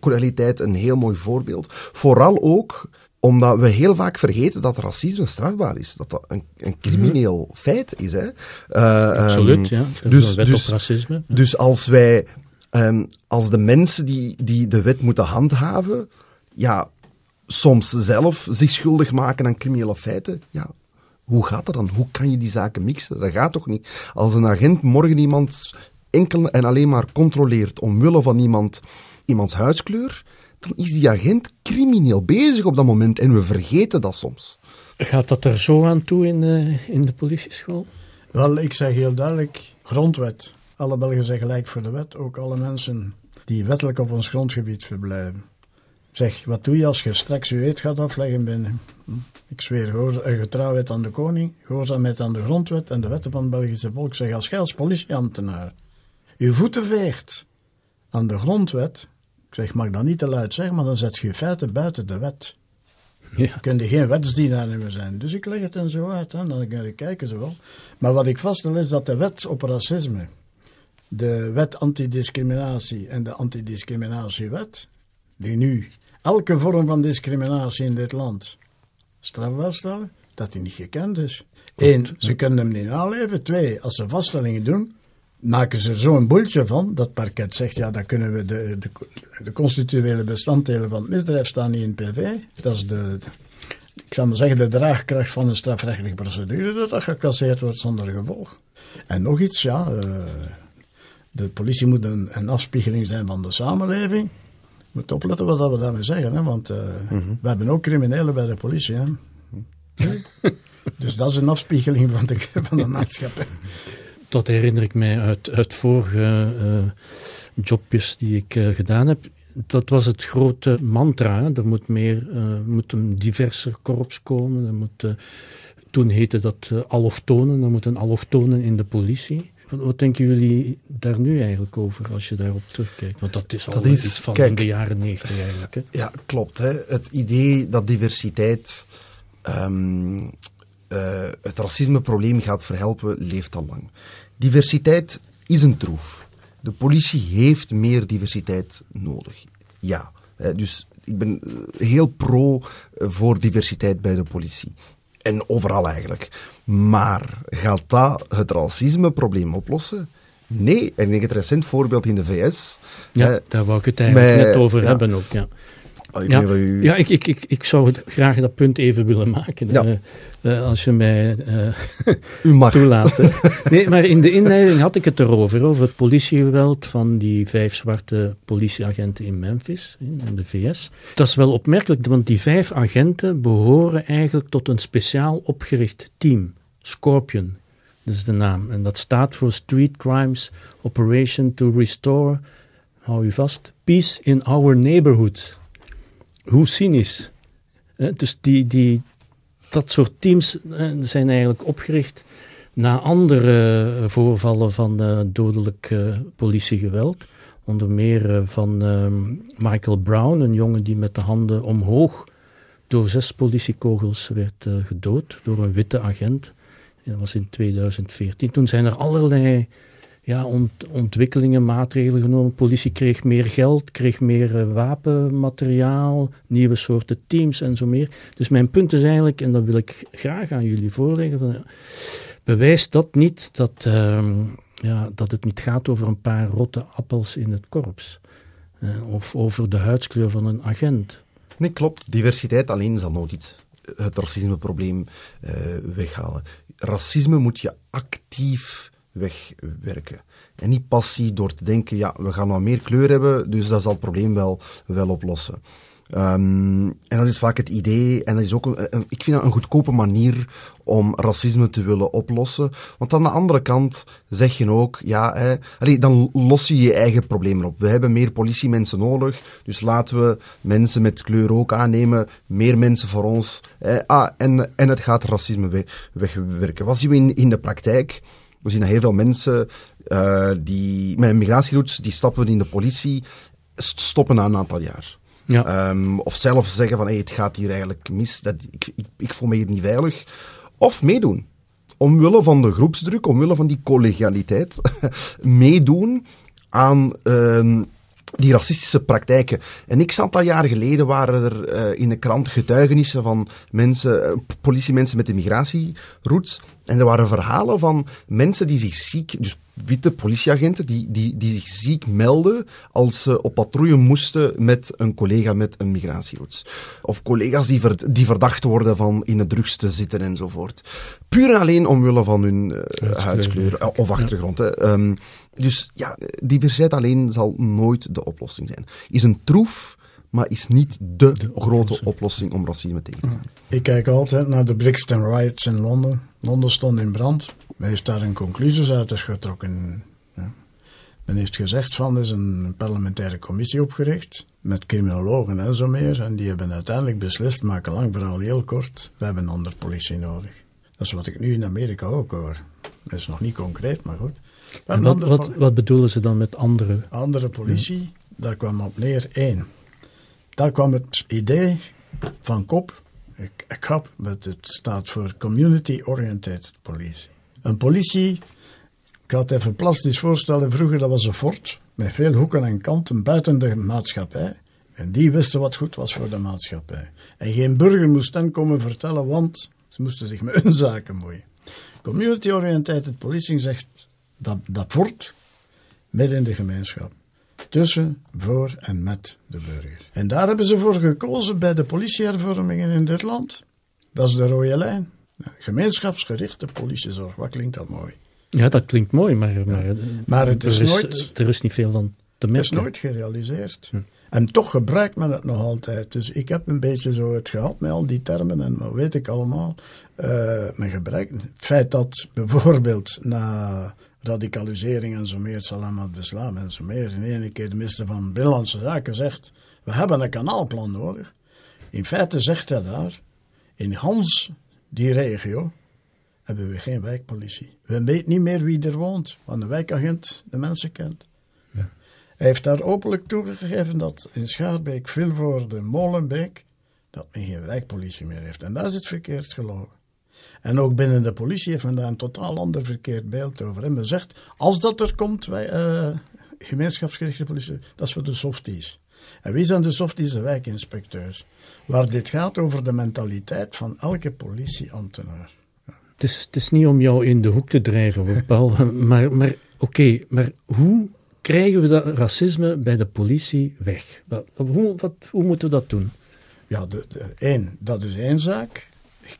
D: een heel mooi voorbeeld. Vooral ook omdat we heel vaak vergeten dat racisme strafbaar is. Dat dat een, een crimineel mm -hmm. feit is. Hè.
C: Uh, Absoluut, um, ja. Dus, wet dus, op racisme.
D: Ja. Dus als wij, um, als de mensen die, die de wet moeten handhaven, ja, soms zelf zich schuldig maken aan criminele feiten, ja, hoe gaat dat dan? Hoe kan je die zaken mixen? Dat gaat toch niet? Als een agent morgen iemand enkel en alleen maar controleert omwille van iemand, iemands huidskleur, dan is die agent crimineel bezig op dat moment en we vergeten dat soms.
C: Gaat dat er zo aan toe in de, in de politieschool?
E: Wel, ik zeg heel duidelijk, grondwet. Alle Belgen zijn gelijk voor de wet, ook alle mensen die wettelijk op ons grondgebied verblijven. Zeg, wat doe je als je straks je eet gaat afleggen binnen? Hm? Ik zweer getrouwheid aan de koning, gehoorzaamheid aan de grondwet en de wetten van het Belgische volk. Zeg, als jij als politieambtenaar je voeten veegt aan de grondwet, ik zeg, mag dat niet te luid zeggen, maar dan zet je in feite buiten de wet. Ja. Kun je geen wetsdienaar meer zijn. Dus ik leg het dan zo uit, hè. dan kijken ze wel. Maar wat ik vaststel is dat de wet op racisme, de wet antidiscriminatie en de antidiscriminatiewet, die nu elke vorm van discriminatie in dit land strafbaar stellen, dat die niet gekend is. Eén, ze kunnen hem niet naleven. Twee, als ze vaststellingen doen, maken ze er zo'n boeltje van dat parket zegt, ja, dan kunnen we de, de, de constitutionele bestanddelen van het misdrijf staan niet in PV. Dat is de, ik zou maar zeggen, de draagkracht van een strafrechtelijke procedure, dat dat gecasseerd wordt zonder gevolg. En nog iets, ja, uh, de politie moet een, een, afspiegeling zijn van de samenleving. We moeten opletten wat we daarmee zeggen, hè, want uh, mm -hmm. we hebben ook criminelen bij de politie. Hè. dus dat is een afspiegeling van de, van de maatschappij
C: dat herinner ik mij uit, uit vorige uh, jobjes die ik uh, gedaan heb. Dat was het grote mantra. Er moet, meer, uh, moet een diverser korps komen. Er moet, toen heette dat allochtonen. Er moeten allochtonen in de politie. Wat, wat, denken jullie daar nu eigenlijk over als je daarop terugkijkt? Want dat is al dat is, iets van kijk, in de jaren negentig eigenlijk. Hè?
D: Ja, klopt. Hè. Het idee dat diversiteit um, uh, het racismeprobleem gaat verhelpen, leeft al lang. Diversiteit is een troef. De politie heeft meer diversiteit nodig. Ja. Dus ik ben eh, heel pro eh, voor diversiteit bij de politie. En overal eigenlijk. Maar gaat dat het racismeprobleem oplossen? Nee, en ik denk het recent voorbeeld in de VS.
C: Ja, daar wou ik het eigenlijk net over hebben ook. Ja.
D: Ik
C: ja, u... ja ik, ik, ik, ik zou graag dat punt even willen maken. Ja. Uh, uh, als je mij uh,
D: u mag.
C: toelaat. nee, maar in de inleiding had ik het erover, over het politiegeweld van die vijf zwarte politieagenten in Memphis, in, in de VS. Dat is wel opmerkelijk, want die vijf agenten behoren eigenlijk tot een speciaal opgericht team. Scorpion, dat is de naam. En dat staat voor Street Crimes Operation to Restore, hou u vast, Peace in Our Neighborhoods hoe cynisch. Dus die, die, dat soort teams zijn eigenlijk opgericht na andere voorvallen van uh, dodelijk politiegeweld. Onder meer uh, van ehm, Michael Brown, een jongen die met de handen omhoog door zes politiekogels werd gedood door een witte agent. Dat was in 2014. Toen zijn er allerlei ja, ont, ontwikkelingen, maatregelen genomen. politie kreeg meer geld, kreeg meer uh, wapenmateriaal, nieuwe soorten teams en zo meer. Dus mijn punt is eigenlijk, en dat wil ik graag aan jullie voorleggen, van, dat niet dat, uh, ja, dat het niet gaat over een paar rotte appels in het korps. Uh, of over de huidskleur van een agent.
D: Nee, klopt. Diversiteit alleen zal nooit iets het racismeprobleem weghalen. Racisme moet je actief wegwerken. En niet passie door te denken, ja, we gaan wat meer kleur hebben, dus dat zal het probleem wel, wel oplossen. Um, en dat is vaak het idee, en dat is ook, een, ik vind dat een goedkope manier om racisme te willen oplossen. Want aan de andere kant zeg je ook, ja, hè, allee, dan los je je eigen probleem op. We hebben meer politiemensen nodig, dus laten we mensen met kleur ook aannemen, meer mensen voor ons. Hè, ah, en, en het gaat racisme weg, wegwerken. Wat zien we in, in de praktijk? We zien heel veel mensen uh, die met een migratieroute, die stappen in de politie, stoppen na een aantal jaar. Ja. Um, of zelf zeggen van hey, het gaat hier eigenlijk mis, dat, ik, ik, ik voel me hier niet veilig. Of meedoen. Omwille van de groepsdruk, omwille van die collegialiteit, meedoen aan uh, die racistische praktijken. En ik aantal jaren geleden waren er uh, in de krant getuigenissen van mensen, uh, politiemensen met de migratieroutes. En er waren verhalen van mensen die zich ziek, dus witte politieagenten, die, die, die zich ziek melden als ze op patrouille moesten met een collega met een migratieroutes. Of collega's die, ver, die verdacht worden van in het drugs te zitten enzovoort. Puur en alleen omwille van hun uh, huidskleur of achtergrond. Ja. Hè. Um, dus ja, diversiteit alleen zal nooit de oplossing zijn. Is een troef, maar is niet de, de grote oplossing. om racisme tegen te gaan.
E: Ik kijk altijd naar de Brixton Riots in Londen. Londen stond in brand. Men heeft daar een conclusies uit getrokken. Ja. Men Men heeft gezegd van, er is een parlementaire commissie opgericht, met criminologen en zo meer, en die hebben uiteindelijk beslist, maak een lang verhaal heel kort, we hebben een andere politie nodig. Dat is wat ik nu in Amerika ook hoor. Dat is nog niet concreet, maar goed.
C: En wat, wat, wat bedoelen ze dan met andere?
E: Andere politie, daar kwam op neer één. Daar kwam het idee van kop, ik, ik heb, het staat voor Community Oriented Police. Een politie, ik ga het even plastisch voorstellen, vroeger dat was een fort, met veel hoeken en kanten buiten de maatschappij. En die wisten wat goed was voor de maatschappij. En geen burger moest dan komen vertellen, want ze moesten zich met hun zaken moeien. Community-oriented policing zegt dat, dat fort midden in de gemeenschap. Tussen, voor en met de burger. En daar hebben ze voor gekozen bij de politiehervormingen in dit land. Dat is de rode lijn. Gemeenschapsgerichte politiezorg, wat klinkt dat mooi?
C: Ja, dat klinkt mooi, maar, maar,
E: maar het is,
C: er, is
E: nooit,
C: er is niet veel van te merken.
E: Het is nooit gerealiseerd. Hm. En toch gebruikt men het nog altijd. Dus ik heb een beetje zo het gehad met al die termen en wat weet ik allemaal. Uh, men gebruikt het feit dat bijvoorbeeld na radicalisering en zo meer, Salam al-Islam en zo meer, in één keer de minister van Binnenlandse Zaken zegt, we hebben een kanaalplan nodig. In feite zegt hij daar, in Hans die regio hebben we geen wijkpolitie. We weten niet meer wie er woont, want de wijkagent de mensen kent. Ja. Hij heeft daar openlijk toegegeven dat in Schaarbeek, Vilvoorde, Molenbeek, dat men geen wijkpolitie meer heeft. En dat is het verkeerd gelogen. En ook binnen de politie heeft men daar een totaal ander verkeerd beeld over. En men zegt, als dat er komt, wij, uh, gemeenschapsgerichte politie, dat is voor de softies. En wie zijn de softies? De wijkinspecteurs. Waar dit gaat over de mentaliteit van elke politieambtenaar.
C: Het is, het is niet om jou in de hoek te drijven, Paul, maar, maar oké, maar hoe krijgen we dat racisme bij de politie weg? Wat, hoe, wat, hoe moeten we dat doen?
E: Ja, de, de, één, dat is één zaak.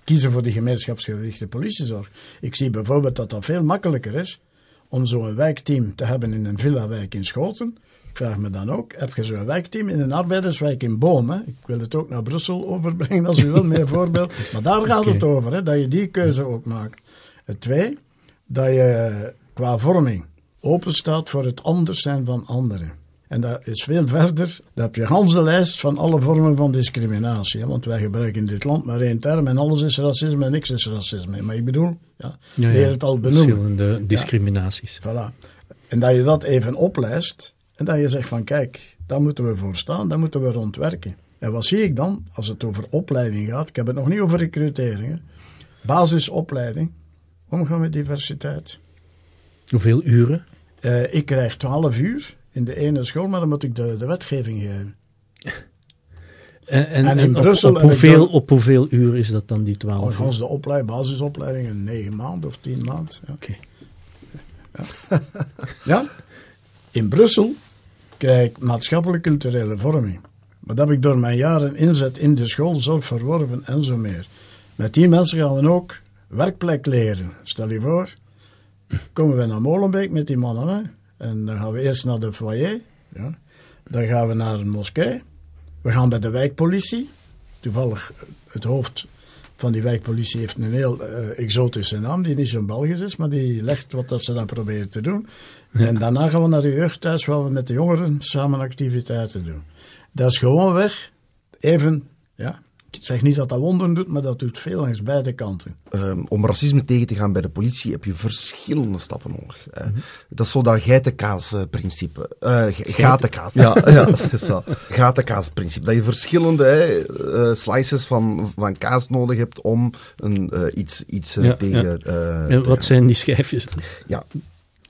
E: Kiezen voor de gemeenschapsgerichte politiezorg. Ik zie bijvoorbeeld dat dat veel makkelijker is om zo'n wijkteam te hebben in een villa-wijk in Schoten. Ik vraag me dan ook, heb je zo'n wijkteam in een arbeiderswijk in Boom? Ik wil het ook naar Brussel overbrengen als u wil, meer voorbeeld. Maar daar gaat het over, hè, dat je die keuze ook maakt. Het twee, dat je qua vorming open staat voor het anders zijn van anderen. En dat is veel verder. Dan heb je gans de lijst van alle vormen van discriminatie. Hè? Want wij gebruiken in dit land maar één term en alles is racisme en niks is racisme. Maar ik bedoel, ja, ja, ja het al benoemen.
C: Verschillende discriminaties.
E: Ja, voilà. En dat je dat even oplijst en dat je zegt van kijk, daar moeten we voor staan, daar moeten we rondwerken. En wat zie ik dan als het over opleiding gaat? Ik heb het nog niet over recruteringen. Basisopleiding, omgaan met diversiteit.
C: Hoeveel uren?
E: Uh, ik krijg 12 uur in de ene school, maar dan moet ik de, de wetgeving geven.
C: En, en, en in Brussel. Op, hoeveel, op hoeveel uur is dat dan, die 12
E: uur? de opleiding, basisopleiding, in 9 maanden of 10 maanden. Ja.
C: Oké.
E: Ja. ja. In Brussel krijg ik maatschappelijk-culturele vorming. Maar dat heb ik door mijn jaren inzet in de school zelf verworven en zo meer. Met die mensen gaan we ook werkplek leren. Stel je voor, komen we naar Molenbeek met die mannen. Hè? En dan gaan we eerst naar de foyer. Ja. Dan gaan we naar een moskee. We gaan bij de wijkpolitie. Toevallig het hoofd van die wijkpolitie heeft een heel uh, exotische naam, die niet zo'n Belgisch is, maar die legt wat dat ze dan proberen te doen. En daarna gaan we naar de jeugdhuis, waar we met de jongeren samen activiteiten doen. Dat is gewoon weg, even, ja, ik zeg niet dat dat wonderen doet, maar dat doet veel langs beide kanten.
D: Um, om racisme tegen te gaan bij de politie heb je verschillende stappen nodig. Mm -hmm. Dat is zo dat geitenkaas-principe. Uh, gatenkaas. ja, ja, dat is zo. Gatenkaas-principe. Dat je verschillende uh, slices van, van kaas nodig hebt om een, iets, iets ja, tegen
C: ja. En wat zijn die schijfjes?
D: Ja,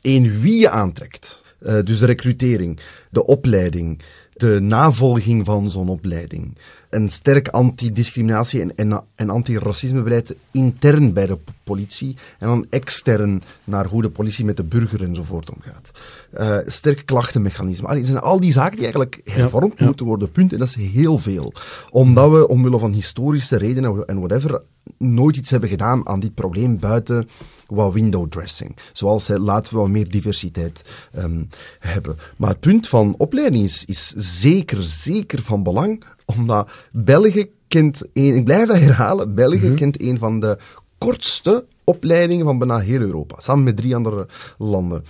D: één wie je aantrekt. dus de recrutering, de opleiding, de navolging van zo'n opleiding een sterk antidiscriminatie- en, en, en antiracismebeleid intern bij de politie en dan extern naar hoe de politie met de burger enzovoort omgaat. Uh, sterk klachtenmechanisme. Allee, zijn al die zaken die eigenlijk hervormd moeten worden, punt. En dat is heel veel. Omdat we, omwille van historische redenen en whatever, nooit iets hebben gedaan aan dit probleem buiten wat window dressing. Zoals laten we wat meer diversiteit um, hebben. Maar het punt van opleiding is, is zeker, zeker van belang omdat België kent, een, ik blijf dat herhalen, België mm kent een van de kortste opleidingen van bijna heel Europa. Samen met drie andere landen.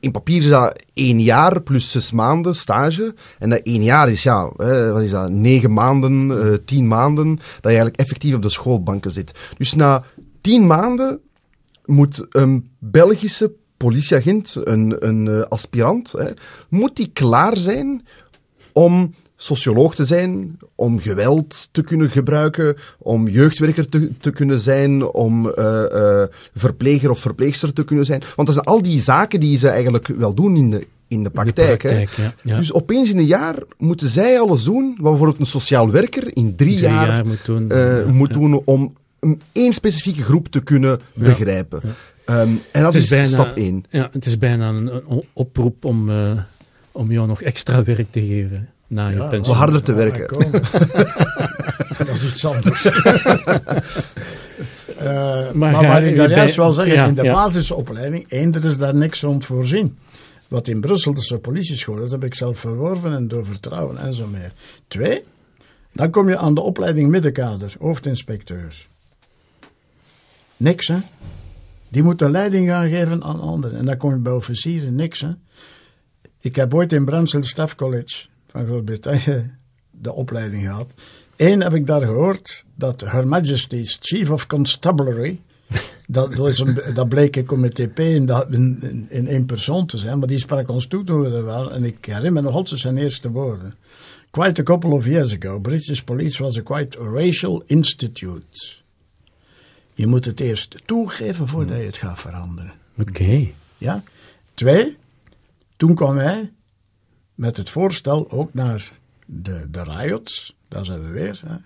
D: in papier is dat één jaar plus zes maanden stage. En dat één jaar is, ja, wat is dat, negen maanden, uh, tien maanden, dat je eigenlijk effectief op de schoolbanken zit. Dus na tien maanden moet een Belgische politieagent, een, een uh, aspirant, hè, moet die klaar zijn om socioloog te zijn, om geweld te kunnen gebruiken, om jeugdwerker te, te kunnen zijn, om uh, uh, verpleger of verpleegster te kunnen zijn. Want dat zijn al die zaken die ze eigenlijk wel doen in de, in de praktijk.
C: De praktijk ja, ja.
D: Dus opeens in een jaar moeten zij alles doen wat bijvoorbeeld een sociaal werker in drie,
C: drie
D: jaar,
C: jaar, moet doen,
D: uh, moet doen om een één specifieke groep te kunnen begrijpen. Um, en dat
C: is,
D: is,
C: bijna,
D: stap één.
C: Ja, het is bijna een, een oproep om, om jou nog extra werk te geven na je
E: Ja,
C: pensioen.
D: Om harder te werken.
E: dat is iets anders. Uh, maar,
C: ga-
E: wat ik daar juist wil zeggen,
C: ja,
E: in de
C: ja.
E: basisopleiding, één, er is daar niks rond voorzien. Wat in Brussel, dus de politieschool, dat heb ik zelf verworven en door vertrouwen en zo meer. Twee, dan kom je aan de opleiding middenkader, hoofdinspecteur. Niks, hè. Die moeten leiding gaan geven aan anderen. En dan kom je bij officieren, niks, hè. Ik heb ooit in Bramsel Staff College van Groot-Brittannië de opleiding gehad. Eén heb ik daar gehoord dat Her Majesty's Chief of Constabulary, dat, is een, dat bleek een comité P in, dat- in, in, één persoon te zijn, maar die sprak ons toe toen we er waren. En ik herinner me nog altijd zijn eerste woorden. Quite a couple of years ago, British police was a quite racial institute. Je moet het eerst toegeven voordat je het gaat veranderen.
C: Oké.
E: Ja. Twee, toen kwam hij met het voorstel ook naar de, de riots. Daar zijn we weer. Hè.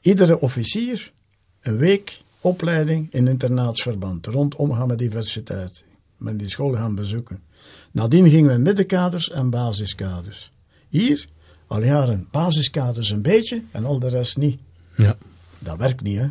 E: Iedere officier een week opleiding in internaatsverband. Rond omgaan met diversiteit. Met die school gaan bezoeken. Nadien gingen we middenkaders en basiskaders. Hier, al jaren basiskaders een beetje en al de rest niet.
C: Ja.
E: Dat werkt niet, hè.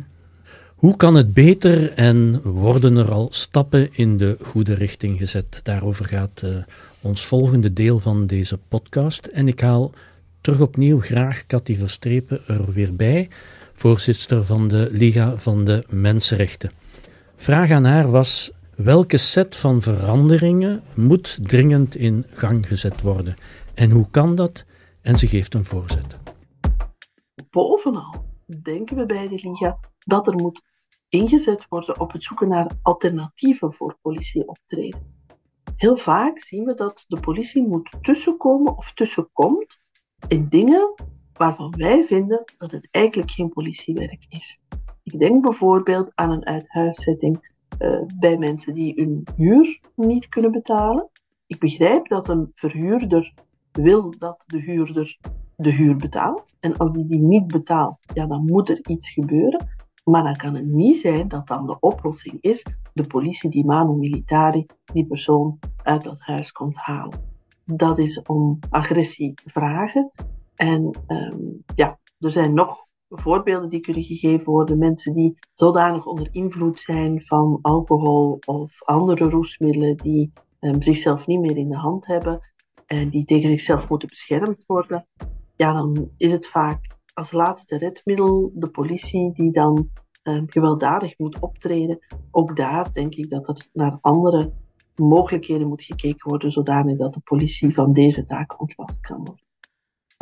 C: Hoe kan het beter en worden er al stappen in de goede richting gezet? Daarover gaat eh, ons volgende deel van deze podcast. En ik haal terug opnieuw graag Cathy Verstrepen er weer bij, voorzitter van de Liga van de Mensenrechten. Vraag aan haar was: welke set van veranderingen moet dringend in gang gezet worden? En hoe kan dat? En ze geeft een voorzet.
F: bovenal denken we bij de Liga dat er moet ingezet worden op het zoeken naar alternatieven voor politieoptreden. Heel vaak zien we dat de politie moet tussenkomen of tussenkomt in dingen waarvan wij vinden dat het eigenlijk geen politiewerk is. Ik denk bijvoorbeeld aan een uithuiszetting eh, bij mensen die hun huur niet kunnen betalen. Ik begrijp dat een verhuurder wil dat de huurder de huur betaalt. En als die die niet betaalt, ja, dan moet er iets gebeuren. Maar dan kan het niet zijn dat dan de oplossing is de politie die manu militari die persoon uit dat huis komt halen. Dat is om agressie vragen. En ehm, ja, er zijn nog voorbeelden die kunnen gegeven worden. Mensen die zodanig onder invloed zijn van alcohol of andere roesmiddelen die ehm, zichzelf niet meer in de hand hebben en die tegen zichzelf moeten beschermd worden ja, dan is het vaak als laatste redmiddel de politie die dan eh, gewelddadig moet optreden. Ook daar denk ik dat er naar andere mogelijkheden moet gekeken worden, zodanig dat de politie van deze taak ontlast kan worden.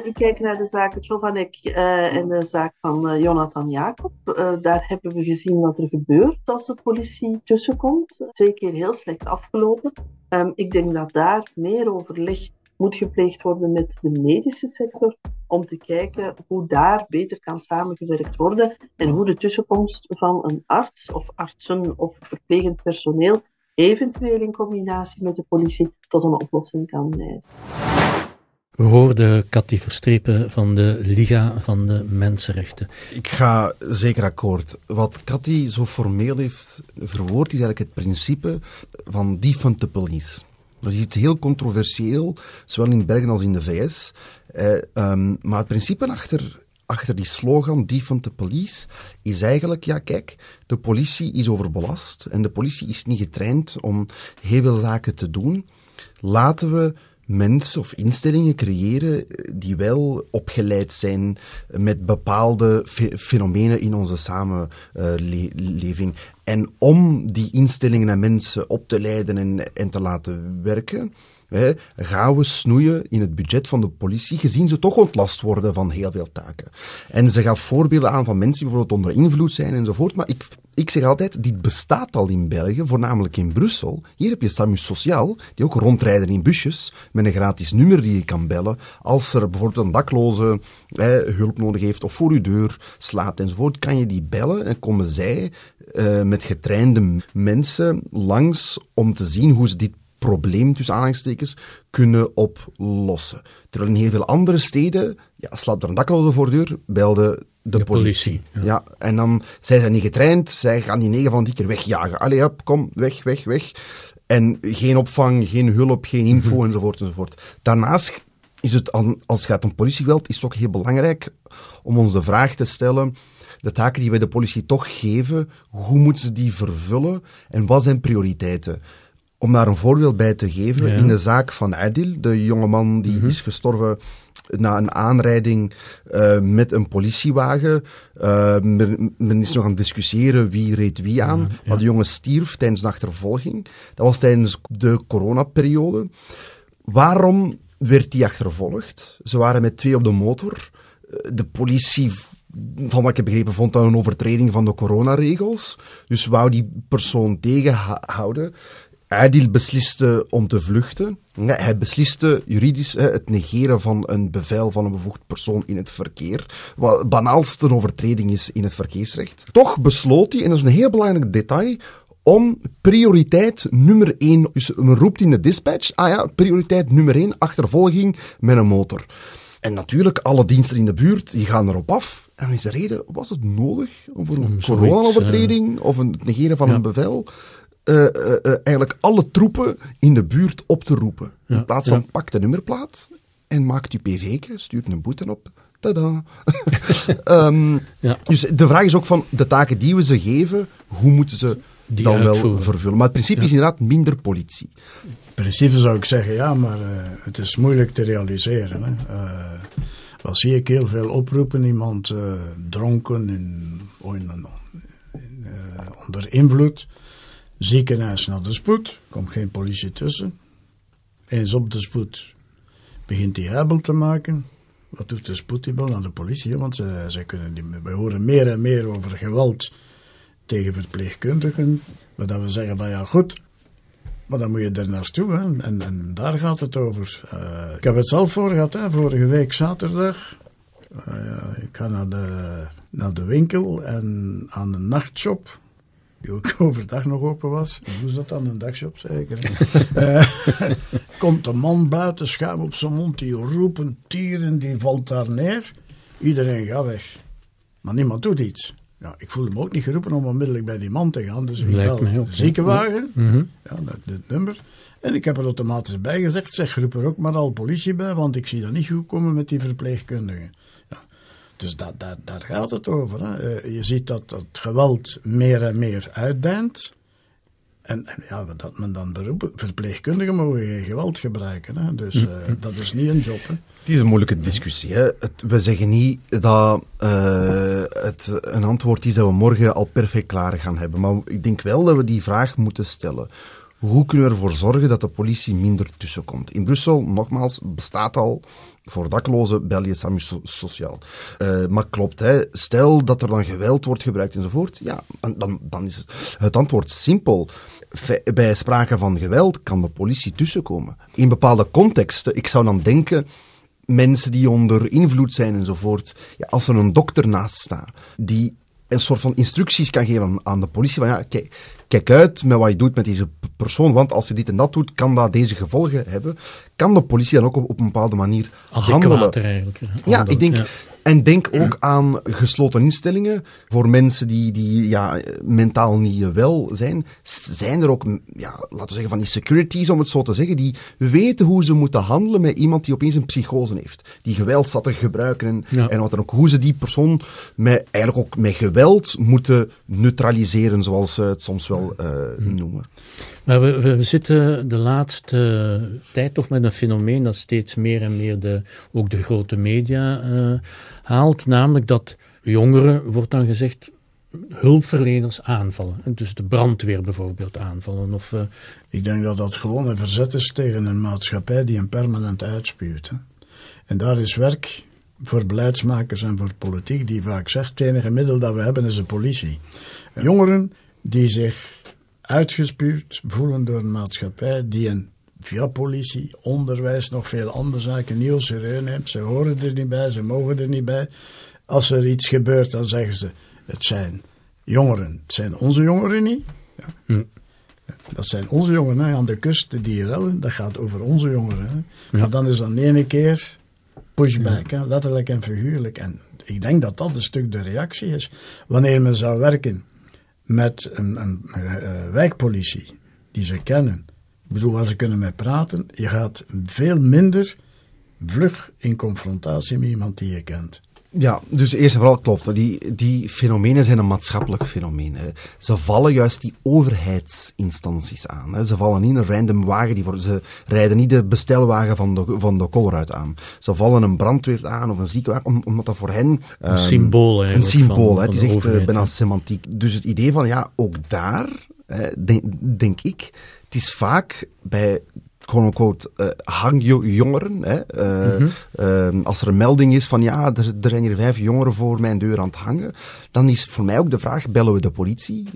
F: Ik kijk naar de zaak Chovanek eh en de zaak van eh, Jonathan Jacob. Daar hebben we gezien wat er gebeurt als de politie tussenkomt. Twee keer heel slecht afgelopen. Ehm, ik denk dat daar meer overleg moet gepleegd worden met de medische sector om te kijken hoe daar beter kan samengewerkt worden en hoe de tussenkomst van een arts of artsen of verplegend personeel eventueel in combinatie met de politie tot een oplossing kan leiden.
C: We hoorden Cathy Verstrepen van de Liga van de Mensenrechten.
D: Ik ga zeker akkoord. Wat Cathy zo formeel heeft verwoord, is eigenlijk het principe van defund the police. Dat is iets heel controversieel, zowel in België als in de VS. Eh, um, maar het principe achter, achter die slogan defund the police is eigenlijk, ja kijk, de politie is overbelast en de politie is niet getraind om heel veel zaken te doen. Laten we mensen of instellingen creëren die wel opgeleid zijn met bepaalde fenomenen in onze samenleving. En om die instellingen en mensen op te leiden en, en te laten werken, hè, gaan we snoeien in het budget van de politie, gezien ze toch ontlast worden van heel veel taken. En ze gaf voorbeelden aan van mensen die bijvoorbeeld onder invloed zijn enzovoort. Maar ik, ik zeg altijd, dit bestaat al in België, voornamelijk in Brussel. Hier heb je Samus Sociaal, die ook rondrijden in busjes, met een gratis nummer die je kan bellen. Als er bijvoorbeeld een dakloze hulp nodig heeft, of voor uw deur slaapt enzovoort, kan je die bellen en komen zij uh, met getrainde mensen langs om te zien hoe ze dit probleem tussen aanhalingstekens kunnen oplossen. Terwijl in heel veel andere steden, ja, slaat er een dakloze voor de deur, belde de, politie. ja. en dan, zij zijn niet getraind, zij gaan die negen van die keer wegjagen. Allee, op, kom, weg, weg, weg. En geen opvang, geen hulp, geen info, mhm. enzovoort, enzovoort. Daarnaast is het, als het gaat om politiegeweld, is het ook heel belangrijk om ons de vraag te stellen, de taken die wij de politie toch geven, hoe moeten ze die vervullen en wat zijn prioriteiten? Om daar een voorbeeld bij te geven, in de zaak van Adil, de jongeman die mhm. is gestorven na een aanrijding uh, met een politiewagen. Uh, men, men, is nog aan het discussiëren wie reed wie aan. Maar de jongen stierf tijdens een achtervolging. Dat was tijdens de coronaperiode. Waarom werd die achtervolgd? Ze waren met twee op de motor. Eh, de politie van wat ik heb begrepen, vond dat een overtreding van de coronaregels. Dus wou die persoon tegenhouden. Adil besliste om te vluchten. hij besliste juridisch het negeren van een bevel van een bevoegd persoon in het verkeer. Wat banaalste overtreding is in het verkeersrecht. Toch besloot hij, en dat is een heel belangrijk detail, om prioriteit nummer één. Dus men roept in de dispatch, ah ja, prioriteit nummer één, achtervolging met een motor. En natuurlijk, alle diensten in de buurt, die gaan erop af. En is de reden, was het nodig voor een corona-overtreding uh, of een negeren van een bevel? Uh, uh, eigenlijk alle troepen in de buurt op te roepen. in plaats van pak de nummerplaat en maakt uw PV, stuurt een boete op. Tada. um, dus de vraag is ook van de taken die we ze geven, hoe moeten ze die dan wel vervullen? Maar het principe is inderdaad minder politie.
E: In principe zou ik zeggen ja, maar het is moeilijk te realiseren. Hè. Wat zie ik heel veel oproepen, iemand dronken in, in, in, onder invloed Ziekenhuis naar de spoed, komt geen politie tussen. Eens op de spoed begint hij huibel te maken. Wat doet de spoed? Bel naar de politie, want ze, kunnen niet. We horen meer en meer over geweld tegen verpleegkundigen. Maar dat we zeggen van ja, goed, maar dan moet je er naartoe. Hè? En, en daar gaat het over. Uh, ik heb het zelf voor gehad, hè? vorige week zaterdag. Uh, ik ga naar de, naar de winkel en aan de nachtshop die ook overdag nog open was. Hoe is dat dan, een dagshop zeker? uh, komt een man buiten, schuim op zijn mond, die roepen, tieren, die valt daar neer. Iedereen gaat weg. Maar niemand doet iets. Ja, ik voelde me ook niet geroepen om onmiddellijk bij die man te gaan. Dus ik bel de ziekenwagen, ja. Mm ja, dit nummer. En ik heb er automatisch bij gezegd, zeg, roep er ook maar al politie bij, want ik zie dat niet goed komen met die verpleegkundigen. Dus dat, dat, daar gaat het over. Hè. Eh, je ziet dat het geweld meer en meer uitdijnt. En, en, ja, dat men dan beroepen, verpleegkundigen mogen geen geweld gebruiken. Hè. Dus uh, dat is niet een job. Hè.
D: Het is een moeilijke discussie. Hè. Het, we zeggen niet dat uh, het een antwoord is dat we morgen al perfect klaar gaan hebben. Maar ik denk wel dat we die vraag moeten stellen. Hoe kunnen we ervoor zorgen dat de politie minder tussenkomt? In Brussel, nogmaals, bestaat al voor daklozen bel je Samu Sociaal. Uh, maar klopt, hè, stel dat er dan geweld wordt gebruikt enzovoort, ja, dan, dan is het, het antwoord simpel. Bij sprake van geweld kan de politie tussenkomen. In bepaalde contexten, ik zou dan denken, mensen die onder invloed zijn enzovoort, ja, als er een dokter naast staat, die een soort van instructies kan geven aan de politie. Van ja, kijk, kijk uit met wat je doet met deze persoon, want als je dit en dat doet, kan dat deze gevolgen hebben. Kan de politie dan ook op, op een bepaalde manier handelen?
C: eigenlijk.
D: Ja, ik denk... En denk ook aan gesloten instellingen. Voor mensen die, die ja, mentaal niet wel zijn, zijn er ook, ja, laten we zeggen, van die securities, om het zo te zeggen, die weten hoe ze moeten handelen met iemand die opeens een psychose heeft. Die geweld zat te gebruiken en, en wat dan ook. Hoe ze die persoon met, eigenlijk ook met geweld moeten neutraliseren, zoals ze het soms wel uh, noemen.
C: Maar we, we, zitten de laatste tijd toch met een fenomeen dat steeds meer en meer de, ook de grote media uh, haalt, namelijk dat jongeren, wordt dan gezegd, hulpverleners aanvallen. Dus de brandweer bijvoorbeeld aanvallen. Of, uh...
E: Ik denk dat dat gewoon een verzet is tegen een maatschappij die een permanent uitspuwt. Hè. En daar is werk voor beleidsmakers en voor politiek die vaak zegt, het enige middel dat we hebben is de politie. Jongeren die zich uitgespuwd voelen door een maatschappij die een via politie, onderwijs, nog veel andere zaken niet serieus neemt. Ze horen er niet bij, ze mogen er niet bij. Als er iets gebeurt, dan zeggen ze: het zijn jongeren. Het zijn onze jongeren niet. Ja. Hm. Dat zijn onze jongeren aan de kust die rellen. Dat gaat over onze jongeren. Hè. Maar dan is dan de ene keer pushback, hè, letterlijk en figuurlijk. En ik denk dat dat een stuk de reactie is. Wanneer men zou werken met een, een, een wijkpolitie die ze kennen. Ik bedoel, waar ze kunnen mee praten. Je gaat veel minder vlug in confrontatie met iemand die je kent.
D: Ja, dus eerst en vooral klopt. Die, die fenomenen zijn een maatschappelijk fenomeen. Hè. Ze vallen juist die overheidsinstanties aan. Hè. Ze vallen niet een random wagen, die voor, ze rijden niet de bestelwagen van de, van de Colruyt aan. Ze vallen een brandweer aan of een ziekenwagen, omdat dat voor hen...
C: Um, een symbool
D: Een symbool, van, hè. het is echt uh, bijna semantiek. Dus het idee van, ja, ook daar, hè, denk, denk ik, het is vaak bij quote-unquote uh, hangjongeren. Hè, uh, mm -hmm. als er een melding is van ja, er, er zijn hier vijf jongeren voor mijn deur aan het hangen, dan is voor mij ook de vraag, bellen we de politie?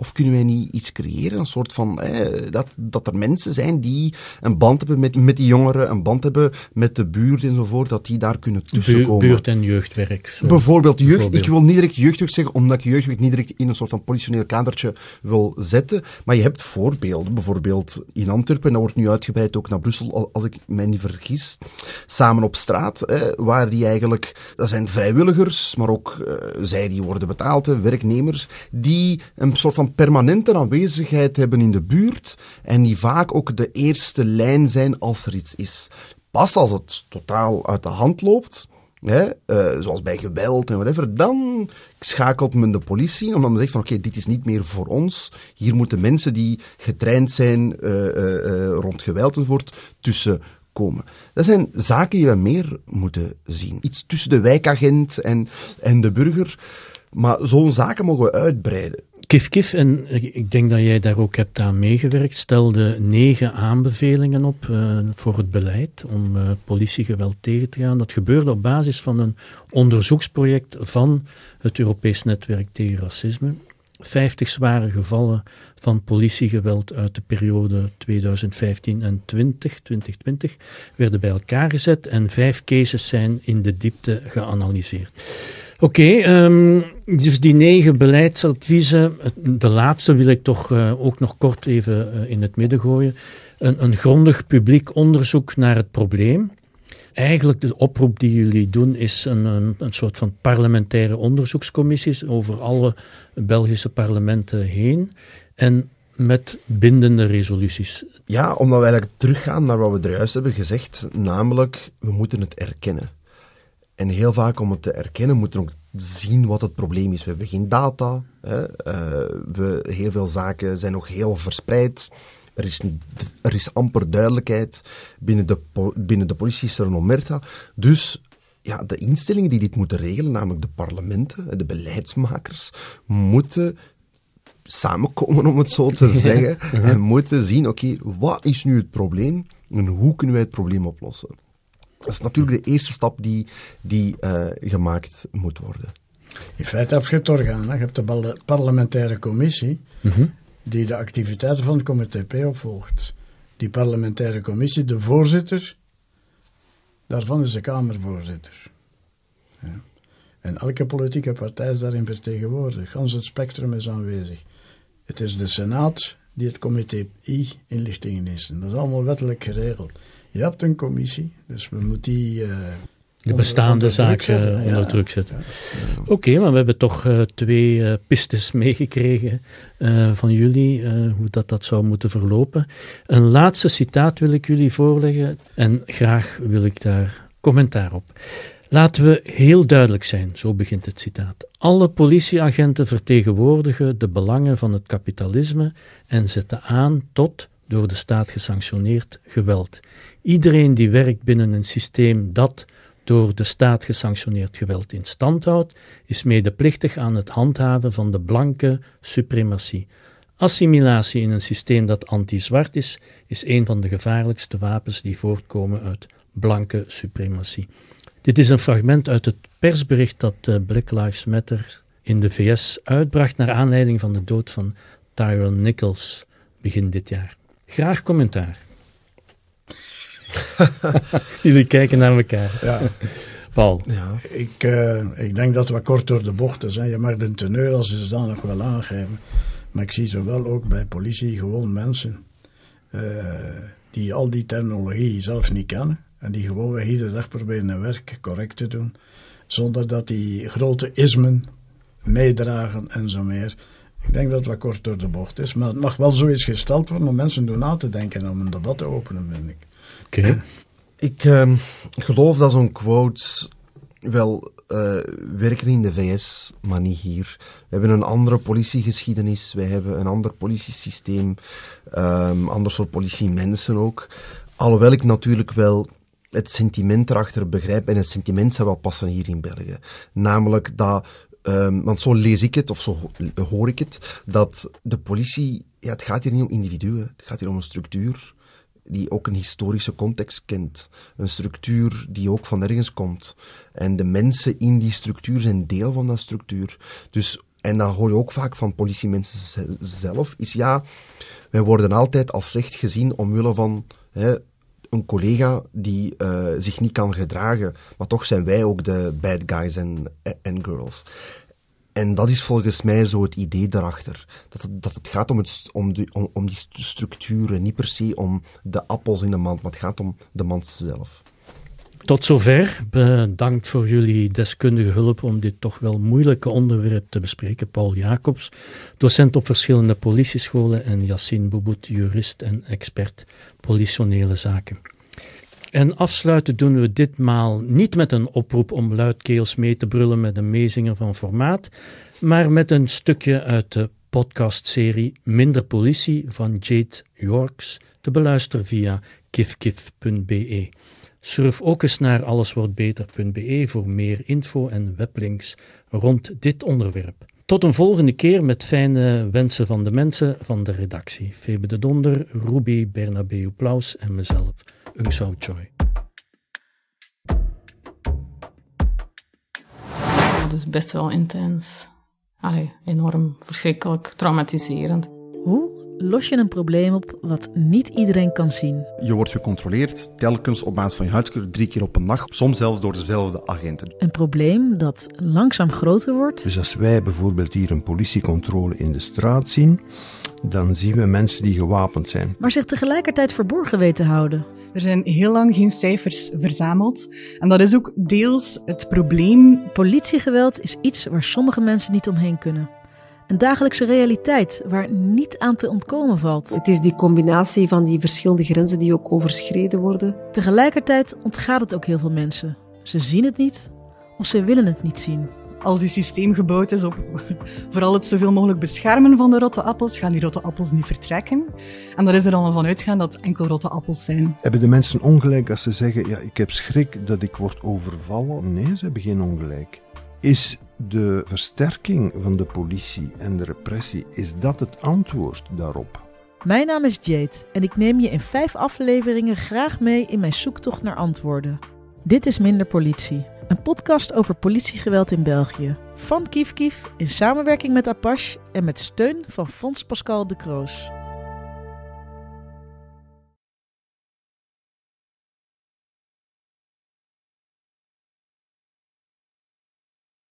D: Of kunnen wij niet iets creëren, een soort van, eh, dat, dat er mensen zijn die een band hebben met, met die jongeren, een band hebben met de buurt enzovoort, dat die daar kunnen tussenkomen.
C: Buurt- en jeugdwerk.
D: Zo. Bijvoorbeeld jeugd. Bijvoorbeeld. Ik wil niet direct jeugdwerk zeggen, omdat ik jeugdwerk niet direct in een soort van politioneel kadertje wil zetten. Maar je hebt voorbeelden. Bijvoorbeeld in Antwerpen, en dat wordt nu uitgebreid ook naar Brussel, als ik mij niet vergis. Samen op straat, eh, waar die eigenlijk, dat zijn vrijwilligers, maar ook uh, zij die worden betaald, werknemers, die een soort van permanente aanwezigheid hebben in de buurt en die vaak ook de eerste lijn zijn als er iets is. Pas als het totaal uit de hand loopt, hè, uh, zoals bij geweld en whatever, dan schakelt men de politie, omdat men zegt van oké, dit is niet meer voor ons. Hier moeten mensen die getraind zijn uh, uh, rond geweld enzovoort tussen komen. Dat zijn zaken die we meer moeten zien. Iets tussen de wijkagent en, en de burger. Maar zo'n zaken mogen we uitbreiden.
C: Kif Kif, en ik denk dat jij daar ook hebt aan meegewerkt, stelde negen aanbevelingen op uh, voor het beleid om uh, politiegeweld tegen te gaan. Dat gebeurde op basis van een onderzoeksproject van het Europees Netwerk tegen Racisme. 50 zware gevallen van politiegeweld uit de periode 2015 en 20, 2020 werden bij elkaar gezet en vijf cases zijn in de diepte geanalyseerd. Oké, um, dus die negen beleidsadviezen, de laatste wil ik toch uh, ook nog kort even uh, in het midden gooien. Een, een, grondig publiek onderzoek naar het probleem. Eigenlijk de oproep die jullie doen is een, een, soort van parlementaire onderzoekscommissies over alle Belgische parlementen heen. En met bindende resoluties.
D: Ja, omdat we eigenlijk teruggaan naar wat we er juist hebben gezegd, namelijk we moeten het erkennen. En heel vaak om het te erkennen, moeten we ook zien wat het probleem is. We hebben geen data. Hè. Uh, we, heel veel zaken zijn nog heel verspreid. Er is, niet, er is amper duidelijkheid. Binnen de, binnen de politie is er een omerta. Dus ja, de instellingen die dit moeten regelen, namelijk de parlementen, de beleidsmakers, moeten samenkomen, om het zo te zeggen, en moeten zien, oké, okay, wat is nu het probleem en hoe kunnen wij het probleem oplossen? Dat is natuurlijk de eerste stap die, die uh, gemaakt moet worden.
E: In feite heb je het orgaan. Hè? Je hebt de parlementaire commissie mm -hmm. die de activiteiten van het comité P opvolgt. Die parlementaire commissie, de voorzitter, daarvan is de Kamervoorzitter. Ja. En elke politieke partij is daarin vertegenwoordigd. Gans het spectrum is aanwezig. Het is de Senaat die het comité I inlichtingen is. Dat is allemaal wettelijk geregeld. Je hebt een commissie, dus we moeten die... Uh,
C: de bestaande
E: onder
C: zaken
E: zetten,
C: onder
E: ja.
C: druk zetten. Oké, maar we hebben toch eh, twee eh, pistes meegekregen eh, van jullie, eh, hoe dat, dat zou moeten verlopen. Een laatste citaat wil ik jullie voorleggen en graag wil ik daar commentaar op. Laten we heel duidelijk zijn, zo begint het citaat. Alle politieagenten vertegenwoordigen de belangen van het kapitalisme en zetten aan tot, door de staat gesanctioneerd, geweld. Iedereen die werkt binnen een systeem dat door de staat gesanctioneerd geweld in stand houdt, is medeplichtig aan het handhaven van de blanke suprematie. Assimilatie in een systeem dat anti-zwart is, is een van de gevaarlijkste wapens die voortkomen uit blanke suprematie. Dit is een fragment uit het persbericht dat eh, Black Lives Matter in de VS uitbracht naar aanleiding van de dood van Tyrone Nichols begin dit jaar. Graag commentaar. Jullie kijken naar elkaar.
E: Ja.
C: Paul.
D: Ja.
E: Ik, eh, ik denk dat wat kort door de bocht is. Hè. Je mag de teneur als zodanig wel aangeven. Maar ik zie zowel ook bij politie gewoon mensen eh, die al die terminologie zelf niet kennen. En die gewoon iedere dag proberen hun werk correct te doen. Zonder dat die grote ismen meedragen en zo meer. Ik denk dat het wat kort door de bocht is. Maar het mag wel zoiets gesteld worden om mensen door na te denken en om een debat te openen, vind ik.
C: Oké.
D: Ik ehm, geloof dat zo'n quotes wel eh, werken in de VS, maar niet hier. We hebben een andere politiegeschiedenis, wij hebben een ander politiesysteem, ehm ander soort politiemensen ook. Alhoewel ik natuurlijk wel het sentiment erachter begrijp, en het sentiment zou wel passen hier in België. Namelijk dat, ehm, want zo lees ik het, of zo ho- hoor ik het, dat de politie, ja, het gaat hier niet om individuen, het gaat hier om een structuur die ook een historische context kent. Een structuur die ook van ergens komt. En de mensen in die structuur zijn deel van dat structuur. Dus, en dan hoor je ook vaak van politiemensen ze- zelf, is ja, wij worden altijd als slecht gezien omwille van hè, een collega die eh, zich niet kan gedragen. Maar toch zijn wij ook de bad guys en, girls. En dat is volgens mij zo het idee daarachter. Dat het, dat het gaat om, het, om, die, om, om die st- structuren, niet per se om de appels in de mand, maar het gaat om de mand zelf.
C: Tot zover. Bedankt voor jullie deskundige hulp om dit toch wel moeilijke onderwerp te bespreken. Paul Jacobs, docent op verschillende politiescholen en Yassine Boubout, jurist en expert politionele zaken. En afsluiten doen we ditmaal niet met een oproep om luidkeels mee te brullen met een meezinger van formaat, maar met een stukje uit de podcastserie Minder Politie van Jade Yorks te beluisteren via kifkif.be. Surf ook eens naar alleswordbeter.be voor meer info en weblinks rond dit onderwerp. Tot een volgende keer met fijne wensen van de mensen van de redactie. Febe de Donder, Ruby, Bernabeu Plaus en mezelf, Ung Sao Choi.
H: Ja, dus best wel intens. Allee, enorm verschrikkelijk, traumatiserend.
B: Hoe los je een probleem op wat niet iedereen kan zien?
I: Je wordt gecontroleerd telkens op basis van je huidskleur drie keer op een dag, soms zelfs door dezelfde agenten.
B: Een probleem dat langzaam groter wordt
J: Dus als wij bijvoorbeeld hier een politiecontrole in de straat zien, dan zien we mensen die gewapend zijn.
B: maar zich tegelijkertijd verborgen weten houden.
K: Er zijn heel lang geen cijfers verzameld. En dat is ook deels het probleem.
B: Politiegeweld is iets waar sommige mensen niet omheen kunnen. Een dagelijkse realiteit waar niet aan te ontkomen valt.
L: Het is die combinatie van die verschillende grenzen die ook overschreden worden.
B: Tegelijkertijd ontgaat het ook heel veel mensen. Ze zien het niet of ze willen het niet zien.
K: Als die systeem gebouwd is op vooral het zoveel mogelijk beschermen van de rotte appels, gaan die rotte appels niet vertrekken. En daar is er dan van uitgaan dat het enkel rotte appels zijn.
J: Hebben de mensen ongelijk als ze zeggen, ja, ik heb schrik dat ik word overvallen? Nee, ze hebben geen ongelijk. Is de versterking van de politie en de repressie, is dat het antwoord daarop?
B: Mijn naam is Jade en ik neem je in vijf afleveringen graag mee in mijn zoektocht naar antwoorden. Dit is Minder Politie, een podcast over politiegeweld in België. Van Kief Kief in samenwerking met Apache en met steun van Fonds Pascal de Kroos.